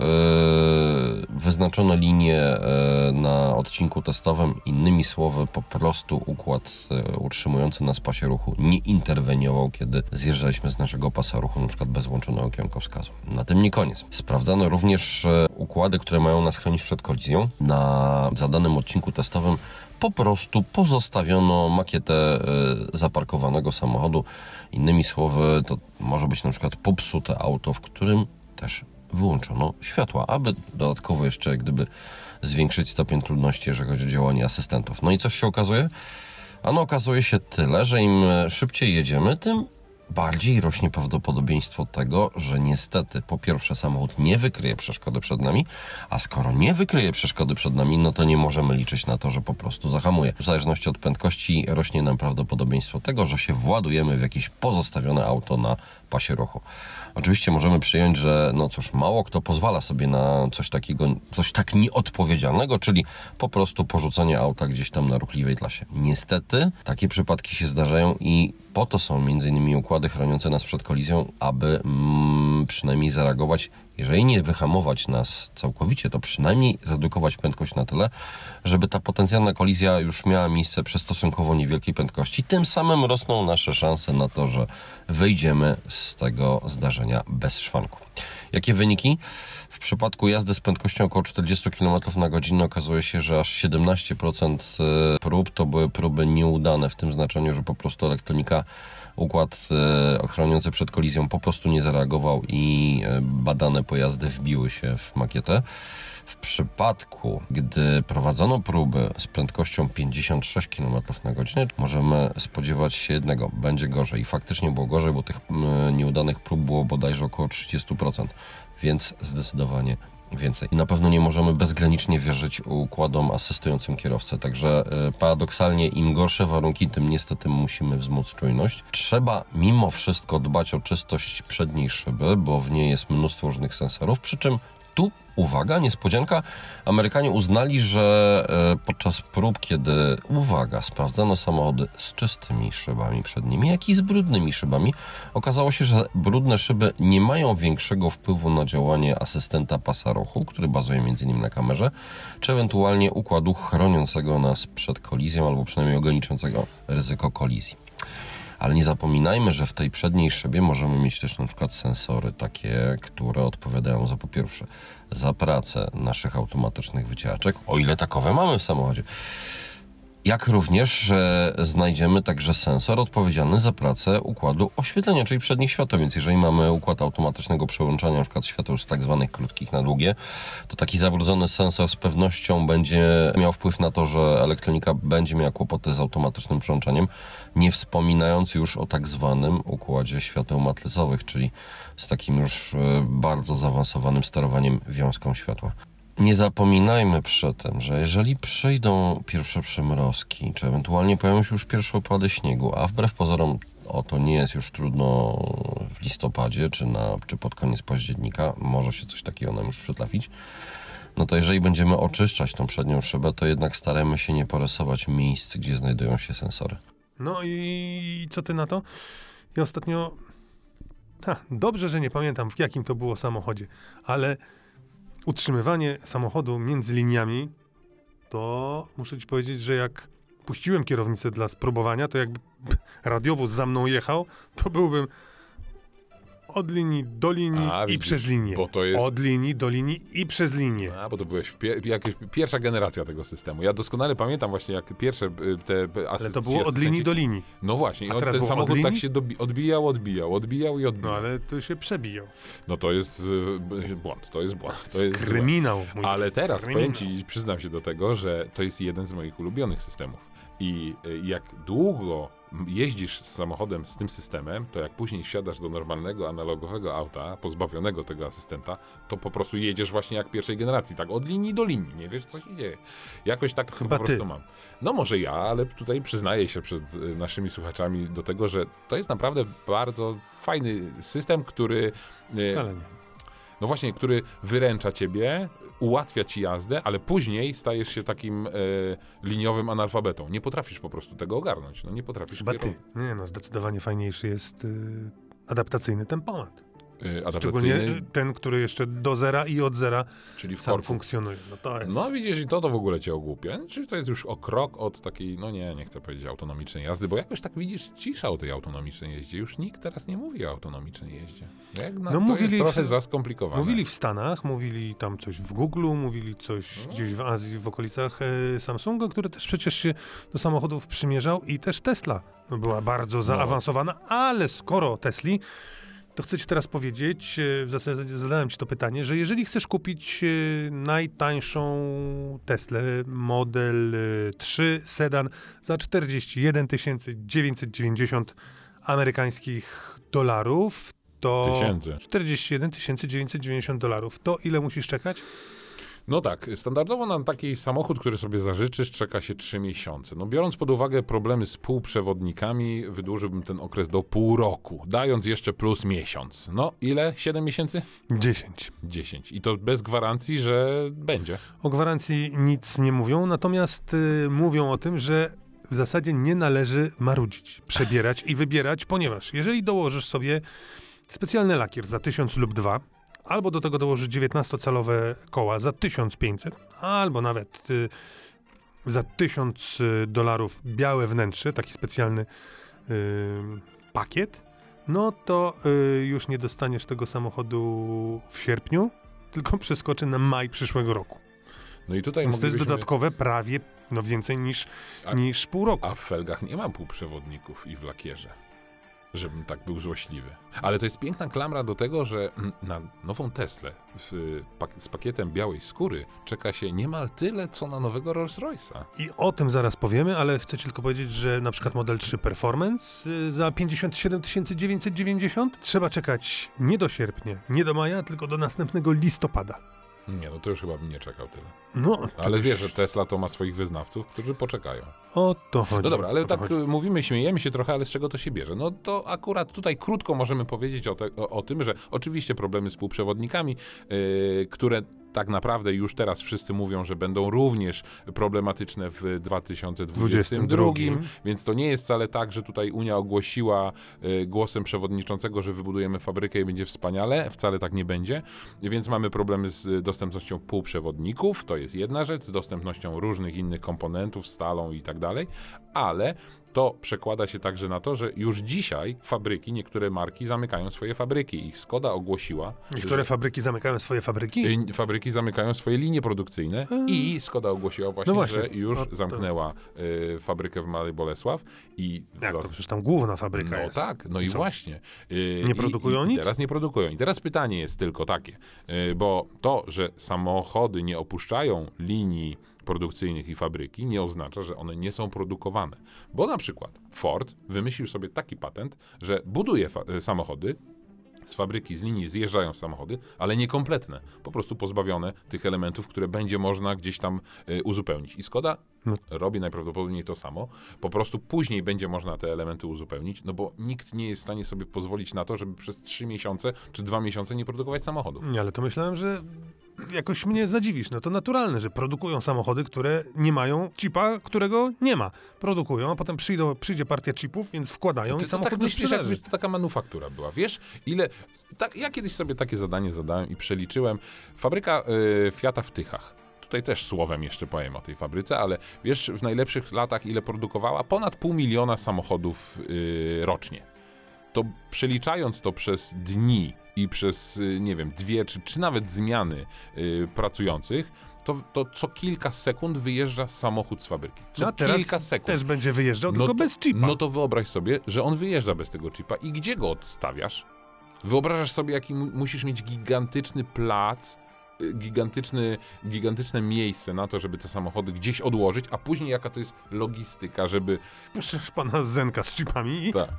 wyznaczone linie e, na odcinku testowym. Innymi słowy, po prostu układ e, utrzymujący nas pasie ruchu nie interweniował, kiedy zjeżdżaliśmy z naszego pasa ruchu, na przykład bez włączonego kierunkowskazu. Na tym nie koniec. Sprawdzano również układy, które mają nas chronić przed kolizją. Na zadanym odcinku testowym po prostu pozostawiono makietę zaparkowanego samochodu Innymi słowy, to może być na przykład popsute auto, w którym też wyłączono światła, aby dodatkowo jeszcze gdyby zwiększyć stopień trudności, jeżeli chodzi o działanie asystentów. No i coś się okazuje? Ano okazuje się tyle, że im szybciej jedziemy, tym bardziej rośnie prawdopodobieństwo tego, że niestety po pierwsze samochód nie wykryje przeszkody przed nami, a skoro nie wykryje przeszkody przed nami, no to nie możemy liczyć na to, że po prostu zahamuje. W zależności od prędkości rośnie nam prawdopodobieństwo tego, że się władujemy w jakieś pozostawione auto na pasie ruchu. Oczywiście możemy przyjąć, że no cóż, mało kto pozwala sobie na coś takiego, coś tak nieodpowiedzialnego, czyli po prostu porzucenie auta gdzieś tam na ruchliwej trasie. Niestety takie przypadki się zdarzają i po to są między innymi układy chroniące nas przed kolizją, aby mm, przynajmniej zareagować jeżeli nie wyhamować nas całkowicie, to przynajmniej zredukować prędkość na tyle, żeby ta potencjalna kolizja już miała miejsce przy stosunkowo niewielkiej prędkości. Tym samym rosną nasze szanse na to, że wyjdziemy z tego zdarzenia bez szwanku. Jakie wyniki? W przypadku jazdy z prędkością około 40 km na godzinę okazuje się, że aż 17% e, prób to były próby nieudane, w tym znaczeniu, że po prostu elektronika układ e, ochroniący przed kolizją po prostu nie zareagował i e, badane pojazdy wbiły się w makietę. W przypadku, gdy prowadzono próby z prędkością 56 km na godzinę, możemy spodziewać się jednego, będzie gorzej. I faktycznie było gorzej, bo tych nieudanych prób było bodajże około 30%, więc zdecydowanie więcej. I na pewno nie możemy bezgranicznie wierzyć układom asystującym kierowcę. Także e, paradoksalnie im gorsze warunki, tym niestety musimy wzmóc czujność. Trzeba mimo wszystko dbać o czystość przedniej szyby, bo w niej jest mnóstwo różnych sensorów, przy czym tu uwaga, niespodzianka, Amerykanie uznali, że e, podczas prób, kiedy, uwaga, sprawdzano samochody z czystymi szybami przednimi, jak i z brudnymi szybami, okazało się, że brudne szyby nie mają większego wpływu na działanie asystenta pasa ruchu, który bazuje m.in. na kamerze, czy ewentualnie układu chroniącego nas przed kolizją, albo przynajmniej ograniczającego ryzyko kolizji. Ale nie zapominajmy, że w tej przedniej szybie możemy mieć też na przykład sensory takie, które odpowiadają za po pierwsze za pracę naszych automatycznych wycieraczek, o ile takowe mamy w samochodzie jak również e, znajdziemy także sensor odpowiedzialny za pracę układu oświetlenia, czyli przednich świateł. Więc jeżeli mamy układ automatycznego przełączania np. świateł z tak zwanych krótkich na długie, to taki zabrudzony sensor z pewnością będzie miał wpływ na to, że elektronika będzie miała kłopoty z automatycznym przełączaniem, nie wspominając już o tak zwanym układzie świateł matrycowych, czyli z takim już e, bardzo zaawansowanym sterowaniem wiązką światła. Nie zapominajmy przy tym, że jeżeli przyjdą pierwsze przymrozki, czy ewentualnie pojawią się już pierwsze opady śniegu, a wbrew pozorom o to nie jest już trudno w listopadzie, czy, na, czy pod koniec października, może się coś takiego nam już przytrafić, no to jeżeli będziemy oczyszczać tą przednią szybę, to jednak staramy się nie porysować miejsc, gdzie znajdują się sensory. No i co ty na to? I ostatnio... Ha, dobrze, że nie pamiętam, w jakim to było samochodzie, ale utrzymywanie samochodu między liniami, to muszę ci powiedzieć, że jak puściłem kierownicę dla spróbowania, to jakby radiowóz za mną jechał, to byłbym od linii do linii A, i widzisz, przez linię. bo to jest- Od linii do linii i przez linię. A, bo to byłeś pie, jakieś, pierwsza generacja tego systemu. Ja doskonale pamiętam właśnie, jak pierwsze y, te te Ale to było od linii do linii. No właśnie, A on, teraz ten samochód tak się odbijał, odbijał, odbijał i odbijał. No ale to się przebijał. No to jest y, błąd, to jest błąd. To jest. Kryminał. mój Ale teraz kryminał. powiem ci, przyznam się do tego, że to jest jeden z moich ulubionych systemów. I y, jak długo jeździsz z samochodem z tym systemem, to jak później wsiadasz do normalnego, analogowego auta, pozbawionego tego asystenta, to po prostu jedziesz właśnie jak pierwszej generacji, tak od linii do linii, nie wiesz co się dzieje. Jakoś tak Chyba po prostu ty. mam. No może ja, ale tutaj przyznaję się przed y, naszymi słuchaczami do tego, że to jest naprawdę bardzo fajny system, który... y, Wcale nie. no właśnie, który wyręcza ciebie, ułatwia ci jazdę, ale później stajesz się takim e, liniowym analfabetą. Nie potrafisz po prostu tego ogarnąć. No nie potrafisz Chyba. Nie no, zdecydowanie fajniejszy jest y, adaptacyjny tempomat. E, Szczególnie adaptacyjny, y, ten, który jeszcze do zera i od zera czyli w sam korku. funkcjonuje. No to jest... No widzisz, i to to w ogóle cię ogłupia. Czyli to jest już o krok od takiej, no nie, nie chcę powiedzieć autonomicznej jazdy, bo jakoś tak widzisz cisza o tej autonomicznej jeździe. Już nikt teraz nie mówi o autonomicznej jeździe. Jak na, No to mówili jest trochę w- za skomplikowane. Mówili w Stanach, mówili tam coś w Google, mówili coś No. gdzieś w Azji, w okolicach e, Samsunga, który też przecież się do samochodów przymierzał i też Tesla była bardzo No. zaawansowana, ale skoro Tesli, to chcę ci teraz powiedzieć, e, w zasadzie zadałem ci to pytanie, że jeżeli chcesz kupić e, najtańszą Teslę, model e, 3 sedan za 41 990 amerykańskich dolarów, to Tysięcy. 41 990 dolarów. To ile musisz czekać? No tak, standardowo na taki samochód, który sobie zażyczysz, czeka się 3 miesiące. No biorąc pod uwagę problemy z półprzewodnikami, wydłużyłbym ten okres do pół roku, dając jeszcze plus miesiąc. No ile? 7 miesięcy? 10. 10. I to bez gwarancji, że będzie. O gwarancji nic nie mówią, natomiast y, mówią o tym, że w zasadzie nie należy marudzić, przebierać i wybierać, ponieważ jeżeli dołożysz sobie specjalny lakier za 1000 lub 2, albo do tego dołożysz 19-calowe koła za 1500, albo nawet y, za 1000 dolarów białe wnętrze, taki specjalny y, pakiet, no to y, już nie dostaniesz tego samochodu w sierpniu, tylko przeskoczy na maj przyszłego roku. No i tutaj Więc to jest dodatkowe prawie, no więcej niż, A- niż pół roku. A w felgach nie mam półprzewodników i w lakierze. Żebym tak był złośliwy. Ale to jest piękna klamra do tego, że mm, na nową Teslę z pakietem białej skóry czeka się niemal tyle, co na nowego Rolls Royce'a. I o tym zaraz powiemy, ale chcę tylko powiedzieć, że na przykład model 3 Performance y, za 57 990 trzeba czekać nie do sierpnia, nie do maja, tylko do następnego listopada. Nie, no to już chyba bym nie czekał tyle. No, Ale wiesz, że Tesla to ma swoich wyznawców, którzy poczekają. o to chodzi. No dobra, ale tak chodzi. mówimy, śmiejemy się trochę, ale z czego to się bierze? No to akurat tutaj krótko możemy powiedzieć o, te, o, o tym, że oczywiście problemy z półprzewodnikami, yy, które tak naprawdę już teraz wszyscy mówią, że będą również problematyczne w 2022, 22. więc to nie jest wcale tak, że tutaj Unia ogłosiła y, głosem przewodniczącego, że wybudujemy fabrykę i będzie wspaniale. Wcale tak nie będzie. Więc mamy problemy z dostępnością półprzewodników, to jest jedna rzecz, z dostępnością różnych innych komponentów, stalą i tak dalej, ale to przekłada się także na to, że już dzisiaj fabryki, niektóre marki zamykają swoje fabryki. Ich Skoda ogłosiła, Niektóre fabryki zamykają swoje fabryki? Y, Fabryki zamykają swoje linie produkcyjne i Skoda ogłosiła właśnie, No właśnie. że już No to- zamknęła y, fabrykę w Małej Bolesław i Jak to? zas- Przecież tam główna fabryka no jest. tak, no i Co? właśnie. Y, Nie produkują i, nic? I teraz nie produkują. I teraz pytanie jest tylko takie, y, bo to, że samochody nie opuszczają linii produkcyjnych i fabryki, nie oznacza, że one nie są produkowane. Bo na przykład Ford wymyślił sobie taki patent, że buduje y, samochody, z fabryki, z linii zjeżdżają samochody, ale niekompletne, po prostu pozbawione tych elementów, które będzie można gdzieś tam y, uzupełnić. I Skoda No. robi najprawdopodobniej to samo, po prostu później będzie można te elementy uzupełnić, no bo nikt nie jest w stanie sobie pozwolić na to, żeby przez 3 miesiące czy 2 miesiące nie produkować samochodów. Nie, ale to myślałem, że jakoś mnie zadziwisz. No to naturalne, że produkują samochody, które nie mają chipa, którego nie ma. Produkują, a potem przyjdą, przyjdzie partia chipów, więc wkładają Ty i tak samochód do myślisz, jakby to taka manufaktura była. Wiesz, ile... Tak, ja kiedyś sobie takie zadanie zadałem i przeliczyłem. Fabryka y, Fiata w Tychach. Tutaj też słowem jeszcze powiem o tej fabryce, ale wiesz w najlepszych latach ile produkowała? Ponad pół miliona samochodów y, rocznie. to przeliczając to przez dni i przez, y, nie wiem, dwie czy, czy nawet zmiany y, pracujących, to, to co kilka sekund wyjeżdża samochód z fabryki. Co No teraz kilka sekund. też będzie wyjeżdżał, No tylko to- bez chipa. No to wyobraź sobie, że on wyjeżdża bez tego chipa i gdzie go odstawiasz? Wyobrażasz sobie, jaki mu- musisz mieć gigantyczny plac, y, gigantyczny, gigantyczne miejsce na to, żeby te samochody gdzieś odłożyć, a później jaka to jest logistyka, żeby... Puszczasz pana Zenka z chipami i Tak.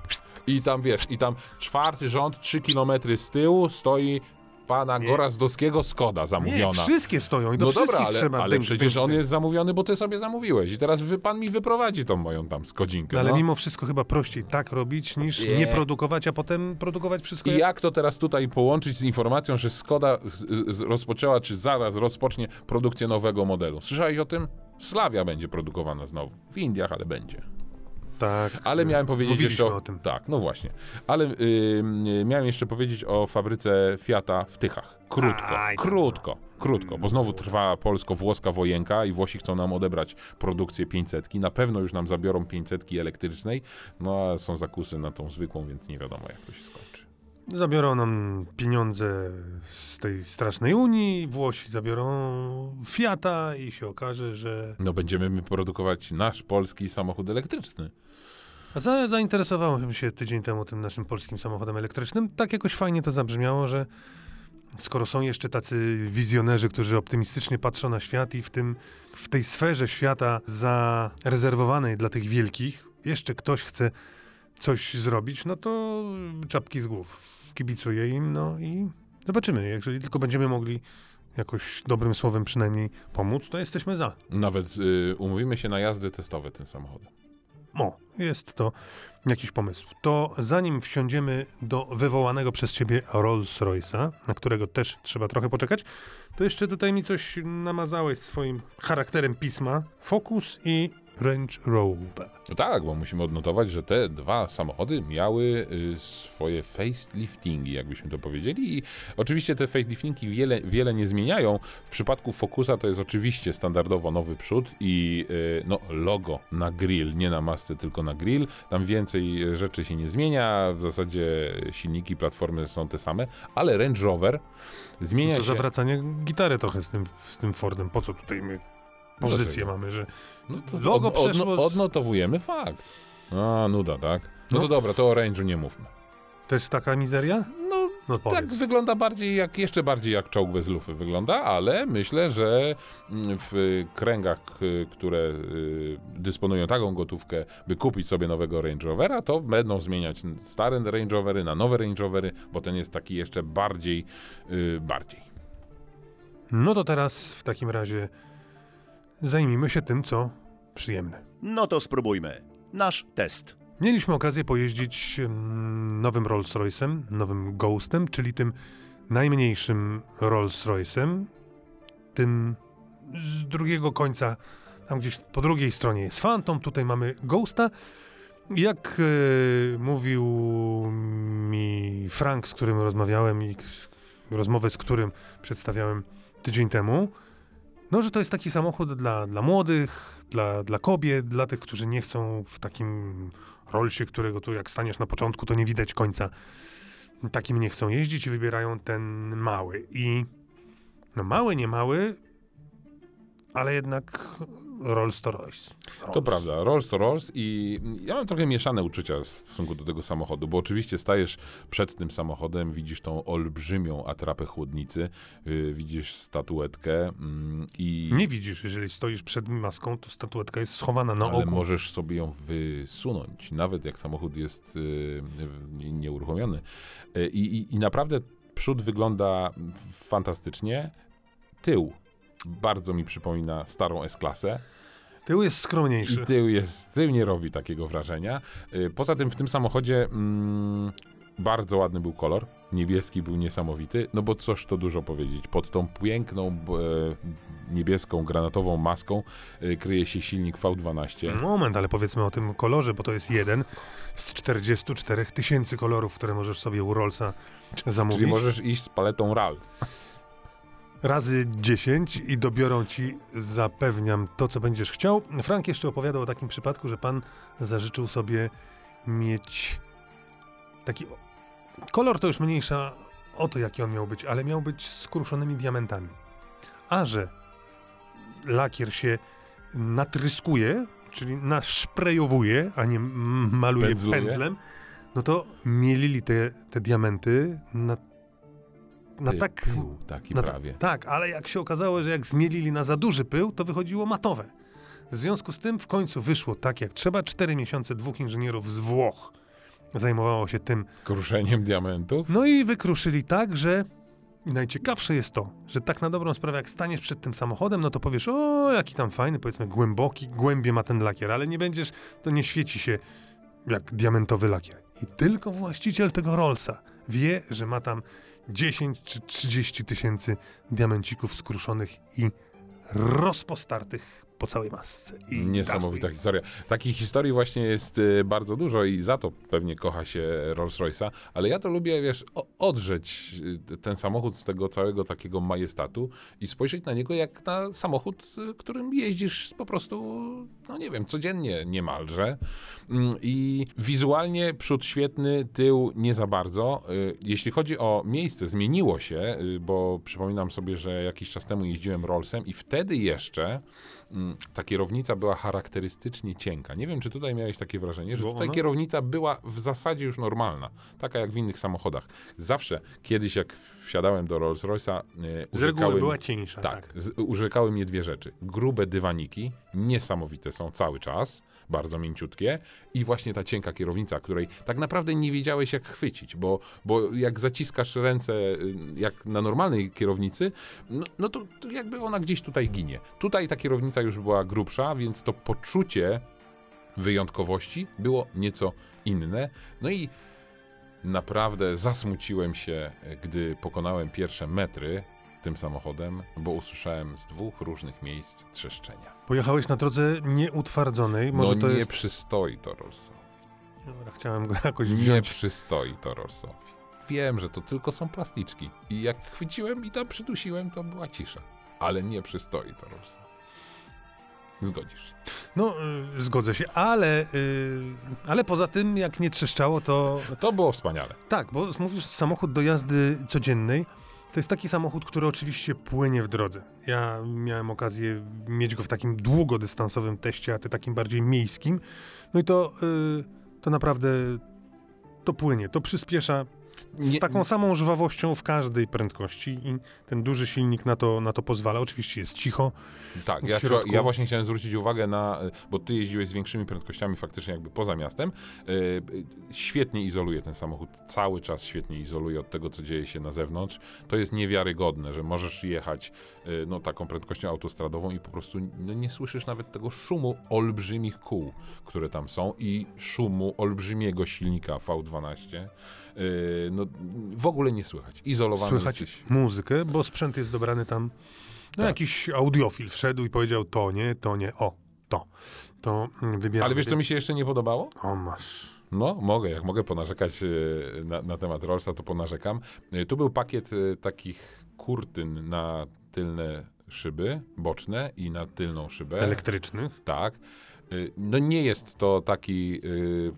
I tam, wiesz, i tam czwarty rząd, trzy kilometry z tyłu stoi pana Nie. Gorazdowskiego Skoda nie, zamówiona. wszystkie stoją i do no wszystkich dobra, ale, trzeba ale dym- przecież on dym- jest zamówiony, bo ty sobie zamówiłeś i teraz wy, pan mi wyprowadzi tą moją tam skodzinkę. No, ale no. mimo wszystko chyba prościej tak robić, niż Nie. nie produkować, a potem produkować wszystko I jak... jak to teraz tutaj połączyć z informacją, że Skoda z- z- rozpoczęła, czy zaraz rozpocznie produkcję nowego modelu? Słyszałeś o tym? Slavia będzie produkowana znowu. W Indiach, ale będzie. Tak. Ale miałem powiedzieć jeszcze o tym. Tak, no właśnie. Ale y, y, miałem jeszcze powiedzieć o fabryce Fiata w Tychach. Krótko, Aj, krótko, krótko, bo znowu trwa polsko-włoska wojenka i Włosi chcą nam odebrać produkcję 500. Na pewno już nam zabiorą 500 elektrycznej, no a są zakusy na tą zwykłą, więc nie wiadomo jak to się skończy. Zabiorą nam pieniądze z tej strasznej Unii, Włosi zabiorą Fiata i się okaże, że... No będziemy my produkować nasz polski samochód elektryczny. A za, zainteresowałem się tydzień temu tym naszym polskim samochodem elektrycznym. Tak jakoś fajnie to zabrzmiało, że skoro są jeszcze tacy wizjonerzy, którzy optymistycznie patrzą na świat i w, tym, w tej sferze świata zarezerwowanej dla tych wielkich, jeszcze ktoś chce coś zrobić, no to czapki z głów. Kibicuję im, no i zobaczymy. Jeżeli tylko będziemy mogli jakoś dobrym słowem przynajmniej pomóc, to jesteśmy za. Nawet y, umówimy się na jazdy testowe tym samochodem. O, jest to jakiś pomysł. To zanim wsiądziemy do wywołanego przez ciebie Rolls-Royce'a, na którego też trzeba trochę poczekać, to jeszcze tutaj mi coś namazałeś swoim charakterem pisma. Focus i Range Rover. No tak, bo musimy odnotować, że te dwa samochody miały y, swoje faceliftingi, jakbyśmy to powiedzieli. I oczywiście te faceliftingi wiele, wiele nie zmieniają. W przypadku Focusa to jest oczywiście standardowo nowy przód i y, no, logo na grill, nie na masce, tylko na grill. Tam więcej y, rzeczy się nie zmienia. W zasadzie silniki, platformy są te same, ale Range Rover zmienia To się. zawracanie gitary trochę z tym, z tym Fordem. Po co tutaj my pozycję mamy, że No to Logo od, odno, przeszło odnotowujemy fakt. A, nuda, tak? No, No. to dobra, to o Range'u nie mówmy. też taka mizeria? No, No powiedz. tak wygląda bardziej jak, jeszcze bardziej jak czołg bez lufy wygląda, ale myślę, że mm, w kręgach, y, które y, dysponują taką gotówkę, by kupić sobie nowego Range Rovera, to będą zmieniać stare Range Rovery na nowe Range Rovery, bo ten jest taki jeszcze bardziej, y, bardziej. No to teraz w takim razie zajmijmy się tym, co przyjemne. No to spróbujmy. Nasz test. Mieliśmy okazję pojeździć mm, nowym Rolls-Royce'em, nowym Ghostem, czyli tym najmniejszym Rolls-Royce'em, tym z drugiego końca, tam gdzieś po drugiej stronie jest Phantom, tutaj mamy Ghosta. Jak e, mówił mi Frank, z którym rozmawiałem i rozmowę z którym przedstawiałem tydzień temu, no, że to jest taki samochód dla, dla młodych, dla, dla kobiet, dla tych, którzy nie chcą w takim Rollsie, którego tu jak staniesz na początku, to nie widać końca. Takim nie chcą jeździć i wybierają ten mały. I no mały, nie mały, ale jednak Rolls to Royce. To Rolls. prawda, Rolls to Rolls i ja mam trochę mieszane uczucia w stosunku do tego samochodu, bo oczywiście stajesz przed tym samochodem, widzisz tą olbrzymią atrapę chłodnicy, yy, widzisz statuetkę mm, i... Nie widzisz, jeżeli stoisz przed maską, to statuetka jest schowana na ale oku. możesz sobie ją wysunąć, nawet jak samochód jest yy, nie- nieuruchomiony. Yy, I, i, I naprawdę przód wygląda fantastycznie. Tył bardzo mi przypomina starą S-klasę. Tył jest I skromniejszy. tył, jest, tył nie robi takiego wrażenia. Y, Poza tym w tym samochodzie mm, bardzo ładny był kolor. Niebieski był niesamowity, no bo coż to dużo powiedzieć. Pod tą piękną e, niebieską, granatową maską y, kryje się silnik V12. Moment, ale powiedzmy o tym kolorze, bo to jest jeden z 44 tysięcy kolorów, które możesz sobie u Rollsa zamówić. Czyli możesz iść z paletą RAL. Razy 10 i dobiorą ci, zapewniam, to, co będziesz chciał. Frank jeszcze opowiadał o takim przypadku, że pan zażyczył sobie mieć taki... Kolor to już mniejsza o to, jaki on miał być, ale miał być z kruszonymi diamentami. A że lakier się natryskuje, czyli naszprejowuje, a nie maluje Pędzluje. pędzlem, no to mielili te, te diamenty na, na Py- tak... pył taki na prawie. tak, ale jak się okazało, że jak zmielili na za duży pył, to wychodziło matowe. W związku z tym w końcu wyszło tak jak trzeba. Cztery miesiące dwóch inżynierów z Włoch zajmowało się tym. Kruszeniem diamentów. No i wykruszyli tak, że i najciekawsze jest to, że tak na dobrą sprawę, jak staniesz przed tym samochodem, no to powiesz, o, jaki tam fajny, powiedzmy, głęboki, głębie ma ten lakier, ale nie będziesz, to nie świeci się jak diamentowy lakier. I tylko właściciel tego Rollsa wie, że ma tam 10 czy 30 tysięcy diamencików skruszonych i rozpostartych po całej masce. I Niesamowita historia. Takich historii właśnie jest y, bardzo dużo i za to pewnie kocha się Rolls-Royce'a, ale ja to lubię, wiesz, odrzeć y, ten samochód z tego całego takiego majestatu i spojrzeć na niego jak na samochód, y, którym jeździsz po prostu, no nie wiem, codziennie niemalże. Mm, I wizualnie przód świetny, tył nie za bardzo. Jeśli chodzi o miejsce, zmieniło się, bo przypominam sobie, że jakiś czas temu jeździłem Rollsem i wtedy jeszcze ta kierownica była charakterystycznie cienka. Nie wiem, czy tutaj miałeś takie wrażenie, że tutaj ona? kierownica była w zasadzie już normalna, taka jak w innych samochodach. Zawsze, kiedyś jak wsiadałem do Rolls-Royce'a, y, Z reguły była cieńsza. tak, Tak. z, urzekały mnie dwie rzeczy. Grube dywaniki, niesamowite są cały czas, bardzo mięciutkie i właśnie ta cienka kierownica, której tak naprawdę nie wiedziałeś jak chwycić, bo, bo jak zaciskasz ręce y, jak na normalnej kierownicy, no, no to, to jakby ona gdzieś tutaj ginie. Tutaj ta kierownica już była grubsza, więc to poczucie wyjątkowości było nieco inne. No i naprawdę zasmuciłem się, gdy pokonałem pierwsze metry tym samochodem, bo usłyszałem z dwóch różnych miejsc trzeszczenia. Pojechałeś na drodze nieutwardzonej, może no to nie jest... przystoi to Rollsowi. Dobra, chciałem go jakoś Nie wziąć. przystoi to Rollsowi. Wiem, że to tylko są plasticzki. I jak chwyciłem i tam przydusiłem, to była cisza. Ale nie przystoi to Rollsowi. Zgodzisz się. No, y, zgodzę się, ale, y, ale poza tym, jak nie trzeszczało, to To było wspaniale. tak, bo mówisz samochód do jazdy codziennej. To jest taki samochód, który oczywiście płynie w drodze. Ja miałem okazję mieć go w takim długodystansowym teście, a ty takim bardziej miejskim. No i to, y, to naprawdę to płynie, to przyspiesza z taką samą żwawością w każdej prędkości i ten duży silnik na to, na to pozwala. Oczywiście jest cicho. Tak, ja, ja właśnie chciałem zwrócić uwagę na, y, bo ty jeździłeś z większymi prędkościami faktycznie jakby poza miastem. Y, y, Świetnie izoluje ten samochód, cały czas świetnie izoluje od tego, co dzieje się na zewnątrz. To jest niewiarygodne, że możesz jechać no, taką prędkością autostradową i po prostu no, nie słyszysz nawet tego szumu olbrzymich kół, które tam są i szumu olbrzymiego silnika V12. Y, No, w ogóle nie słychać. Izolowany Słychać jesteś. muzykę, bo sprzęt jest dobrany tam. No Tak. jakiś audiofil wszedł i powiedział to nie, to nie, o, to. To mm, wybieram. Ale wiesz, co mi się jeszcze nie podobało? O, masz. No, mogę, jak mogę ponarzekać e, na, na temat Rollsa, to ponarzekam. Tu był pakiet takich kurtyn na tylne szyby boczne i na tylną szybę. Elektrycznych. Tak. Y, No nie jest to taki, y,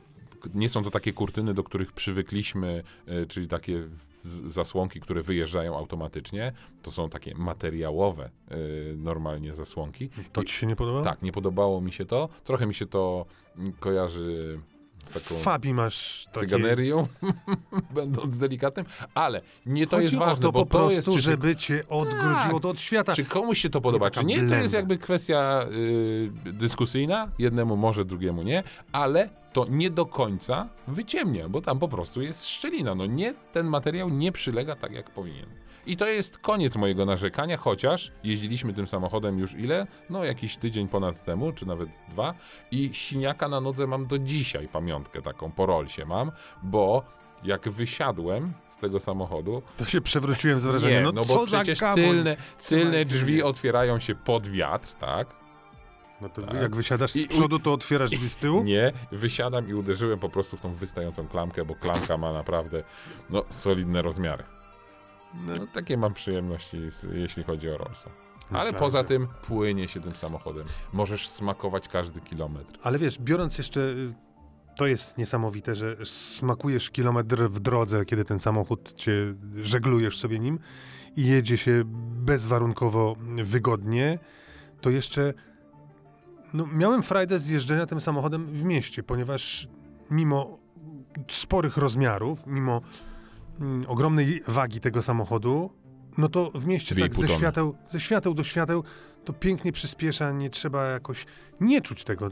nie są to takie kurtyny, do których przywykliśmy, y, czyli takie zasłonki, które wyjeżdżają automatycznie. To są takie materiałowe normalnie zasłonki. To ci się nie podoba? Tak, nie podobało mi się to. Trochę mi się to kojarzy taką Fabii masz takie... cyganerią, będąc delikatnym, ale nie to Chodzi jest ważne, to bo po to prostu, jest czy, żeby cię odgrodziło Tak. od świata. czy komuś się to podoba, taka czy nie, to jest blenda. jakby kwestia y, dyskusyjna, jednemu może, drugiemu nie, ale to nie do końca wyciemnia, bo tam po prostu jest szczelina. No nie, ten materiał nie przylega tak, jak powinien. I to jest koniec mojego narzekania, chociaż jeździliśmy tym samochodem już ile? No jakiś tydzień ponad temu, czy nawet dwa i siniaka na nodze mam do dzisiaj, pamiątkę taką po rolsie mam, bo jak wysiadłem z tego samochodu, To się przewróciłem z wrażenia. nie, no, no co bo przecież tylne, tylne drzwi otwierają się pod wiatr, tak? No to Tak. jak wysiadasz z przodu, to otwierasz drzwi z tyłu? Nie, wysiadam i uderzyłem po prostu w tą wystającą klamkę, bo klamka ma naprawdę no, solidne rozmiary. No, takie mam przyjemności, z, jeśli chodzi o Rollsa. Ale poza tym płynie się tym samochodem. Możesz smakować każdy kilometr. Ale wiesz, biorąc jeszcze y, To jest niesamowite, że smakujesz kilometr w drodze, kiedy ten samochód cię żeglujesz sobie nim i jedzie się bezwarunkowo wygodnie. To jeszcze no, miałem frajdę z jeżdżenia tym samochodem w mieście, ponieważ mimo sporych rozmiarów, mimo ogromnej wagi tego samochodu, no to w mieście tak ze świateł, ze świateł do świateł to pięknie przyspiesza, nie trzeba jakoś nie czuć tego.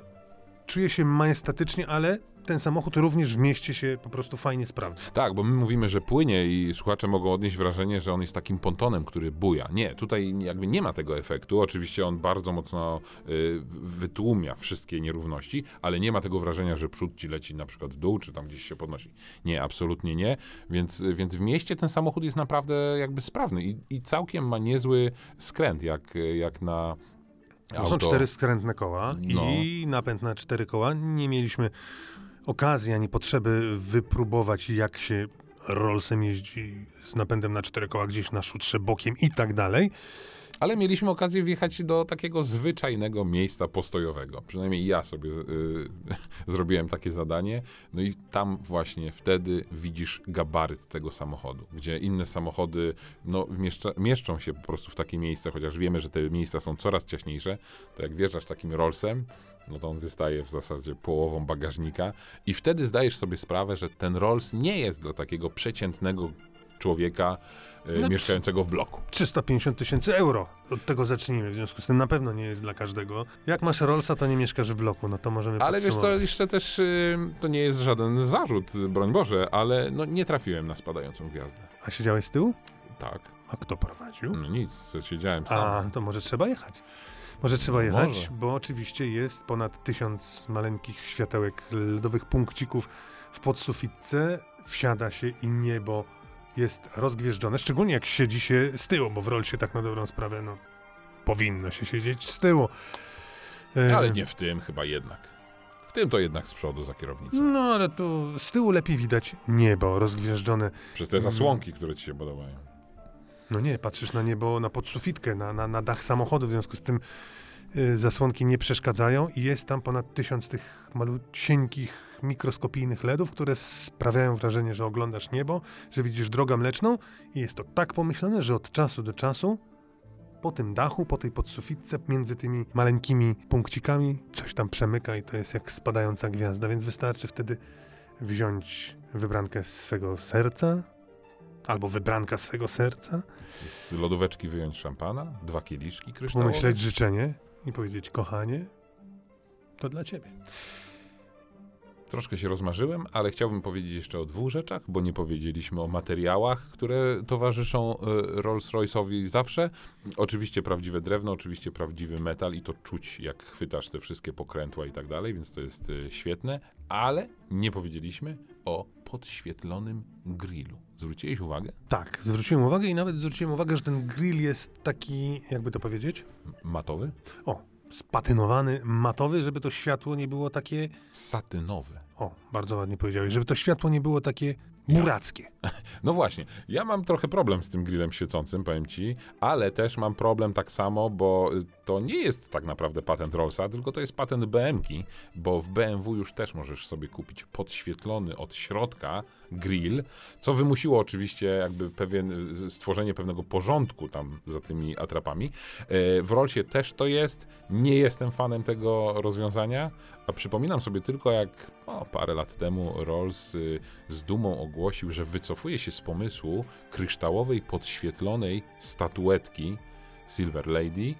Czuje się majestatycznie, ale ten samochód również w mieście się po prostu fajnie sprawdza. Tak, bo my mówimy, że płynie i słuchacze mogą odnieść wrażenie, że on jest takim pontonem, który buja. Nie, tutaj jakby nie ma tego efektu. Oczywiście on bardzo mocno y, wytłumia wszystkie nierówności, ale nie ma tego wrażenia, że przód ci leci na przykład w dół, czy tam gdzieś się podnosi. Nie, absolutnie nie. Więc, więc w mieście ten samochód jest naprawdę jakby sprawny i, i całkiem ma niezły skręt, jak, jak na To są cztery skrętne koła No. i napęd na cztery koła. Nie mieliśmy okazji ani potrzeby wypróbować, jak się Rollsem jeździ z napędem na cztery koła gdzieś na szutrze bokiem i tak dalej. Ale mieliśmy okazję wjechać do takiego zwyczajnego miejsca postojowego. Przynajmniej ja sobie y, zrobiłem takie zadanie. No i tam właśnie wtedy widzisz gabaryt tego samochodu, gdzie inne samochody no, mieszcza, mieszczą się po prostu w takie miejsce, chociaż wiemy, że te miejsca są coraz ciaśniejsze. To jak wjeżdżasz takim Rollsem, no to on wystaje w zasadzie połową bagażnika i wtedy zdajesz sobie sprawę, że ten Rolls nie jest dla takiego przeciętnego człowieka y, No, mieszkającego w bloku. 350 tysięcy euro. Od tego zacznijmy. W związku z tym na pewno nie jest dla każdego. Jak masz Rollsa, to nie mieszkasz w bloku. No to możemy Ale wiesz co, jeszcze też y, to nie jest żaden zarzut, broń Boże, ale no nie trafiłem na spadającą gwiazdę. A siedziałeś z tyłu? Tak. A kto prowadził? No nic, siedziałem sam. A, to może trzeba jechać. Może trzeba No jechać, może. bo oczywiście jest ponad tysiąc maleńkich światełek lodowych punkcików w podsufitce. Wsiada się i niebo jest rozgwieżdżone, szczególnie jak siedzi się z tyłu, bo w Rollsie tak na dobrą sprawę, no, powinno się siedzieć z tyłu. E, Ale nie w tym chyba jednak. W tym to jednak z przodu za kierownicą. No, ale tu z tyłu lepiej widać niebo rozgwieżdżone. Przez te zasłonki, które ci się podobają. No nie, patrzysz na niebo, na podsufitkę, na, na, na dach samochodu, w związku z tym y, zasłonki nie przeszkadzają i jest tam ponad tysiąc tych malucieńkich, mikroskopijnych LEDów, które sprawiają wrażenie, że oglądasz niebo, że widzisz drogę mleczną i jest to tak pomyślane, że od czasu do czasu po tym dachu, po tej podsufitce, między tymi maleńkimi punkcikami coś tam przemyka i to jest jak spadająca gwiazda, więc wystarczy wtedy wziąć wybrankę swego serca albo wybranka swego serca Z lodóweczki wyjąć szampana, dwa kieliszki kryształowe. pomyśleć życzenie i powiedzieć, kochanie, to dla ciebie. Troszkę się rozmarzyłem, ale chciałbym powiedzieć jeszcze o dwóch rzeczach, bo nie powiedzieliśmy o materiałach, które towarzyszą y, Rolls-Royce'owi zawsze. Oczywiście prawdziwe drewno, oczywiście prawdziwy metal i to czuć, jak chwytasz te wszystkie pokrętła i tak dalej, więc to jest y, świetne, ale nie powiedzieliśmy o podświetlonym grillu. Zwróciłeś uwagę? Tak, zwróciłem uwagę i nawet zwróciłem uwagę, że ten grill jest taki, jakby to powiedzieć, Matowy? o, spatynowany, matowy, żeby to światło nie było takie, Satynowy. o, bardzo ładnie powiedziałeś, żeby to światło nie było takie burackie. No właśnie, ja mam trochę problem z tym grillem świecącym, powiem ci, ale też mam problem tak samo, bo y, to nie jest tak naprawdę patent Rollsa, tylko to jest patent BM-ki, bo w BMW już też możesz sobie kupić podświetlony od środka grill, co wymusiło oczywiście jakby pewien, stworzenie pewnego porządku tam za tymi atrapami. E, W Rollsie też to jest, nie jestem fanem tego rozwiązania, a przypominam sobie tylko jak parę lat temu Rolls y, z dumą ogłosił, że wycofuje się z pomysłu kryształowej, podświetlonej statuetki Silver Lady,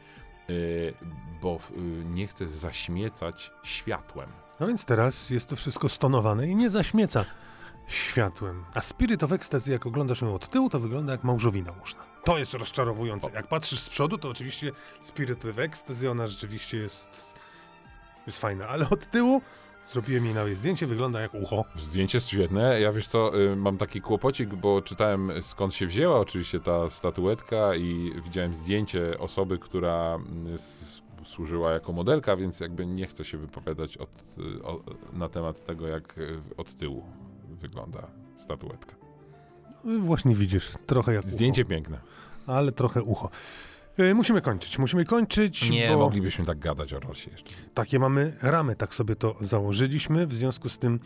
bo y, nie chce zaśmiecać światłem. No więc teraz jest to wszystko stonowane i nie zaśmieca światłem. A Spirit of Ecstasy, jak oglądasz ją od tyłu, to wygląda jak małżowina łóżna. To jest rozczarowujące. Jak patrzysz z przodu, to oczywiście Spirit of Ecstasy, ona rzeczywiście jest, jest fajna, ale od tyłu zrobiłem jej nawet zdjęcie, wygląda jak ucho. Zdjęcie jest świetne. Ja wiesz co, y, mam taki kłopocik, bo czytałem skąd się wzięła oczywiście ta statuetka i widziałem zdjęcie osoby, która mm, służyła jako modelka, więc jakby nie chcę się wypowiadać od, o, na temat tego, jak y, od tyłu wygląda statuetka. Właśnie widzisz, trochę jak Zdjęcie piękne. ucho, ale trochę ucho. E, musimy kończyć, musimy kończyć, Nie, bo moglibyśmy tak gadać o Rosie jeszcze. takie mamy ramy, tak sobie to założyliśmy, w związku z tym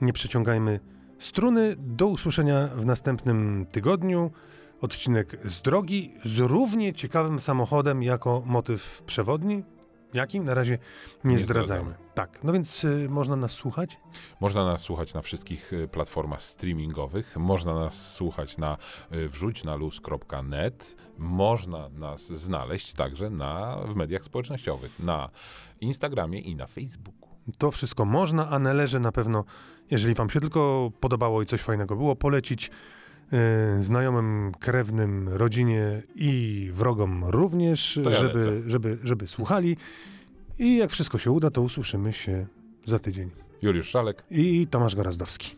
nie przeciągajmy struny. Do usłyszenia w następnym tygodniu. Odcinek z drogi z równie ciekawym samochodem jako motyw przewodni. Jakim? Na razie nie, Nie zdradzajmy. zdradzamy. Tak, no więc y, można nas słuchać. Można nas słuchać na wszystkich y, platformach streamingowych, można nas słuchać na y, wrzuć na luz.net, można nas znaleźć także na, w mediach społecznościowych, na Instagramie i na Facebooku. To wszystko można, a należy na pewno, jeżeli Wam się tylko podobało i coś fajnego było, polecić znajomym, krewnym, rodzinie i wrogom również, ja żeby, lecę. żeby, żeby słuchali. I jak wszystko się uda, to usłyszymy się za tydzień. Juliusz Szalek. I Tomasz Gorazdowski.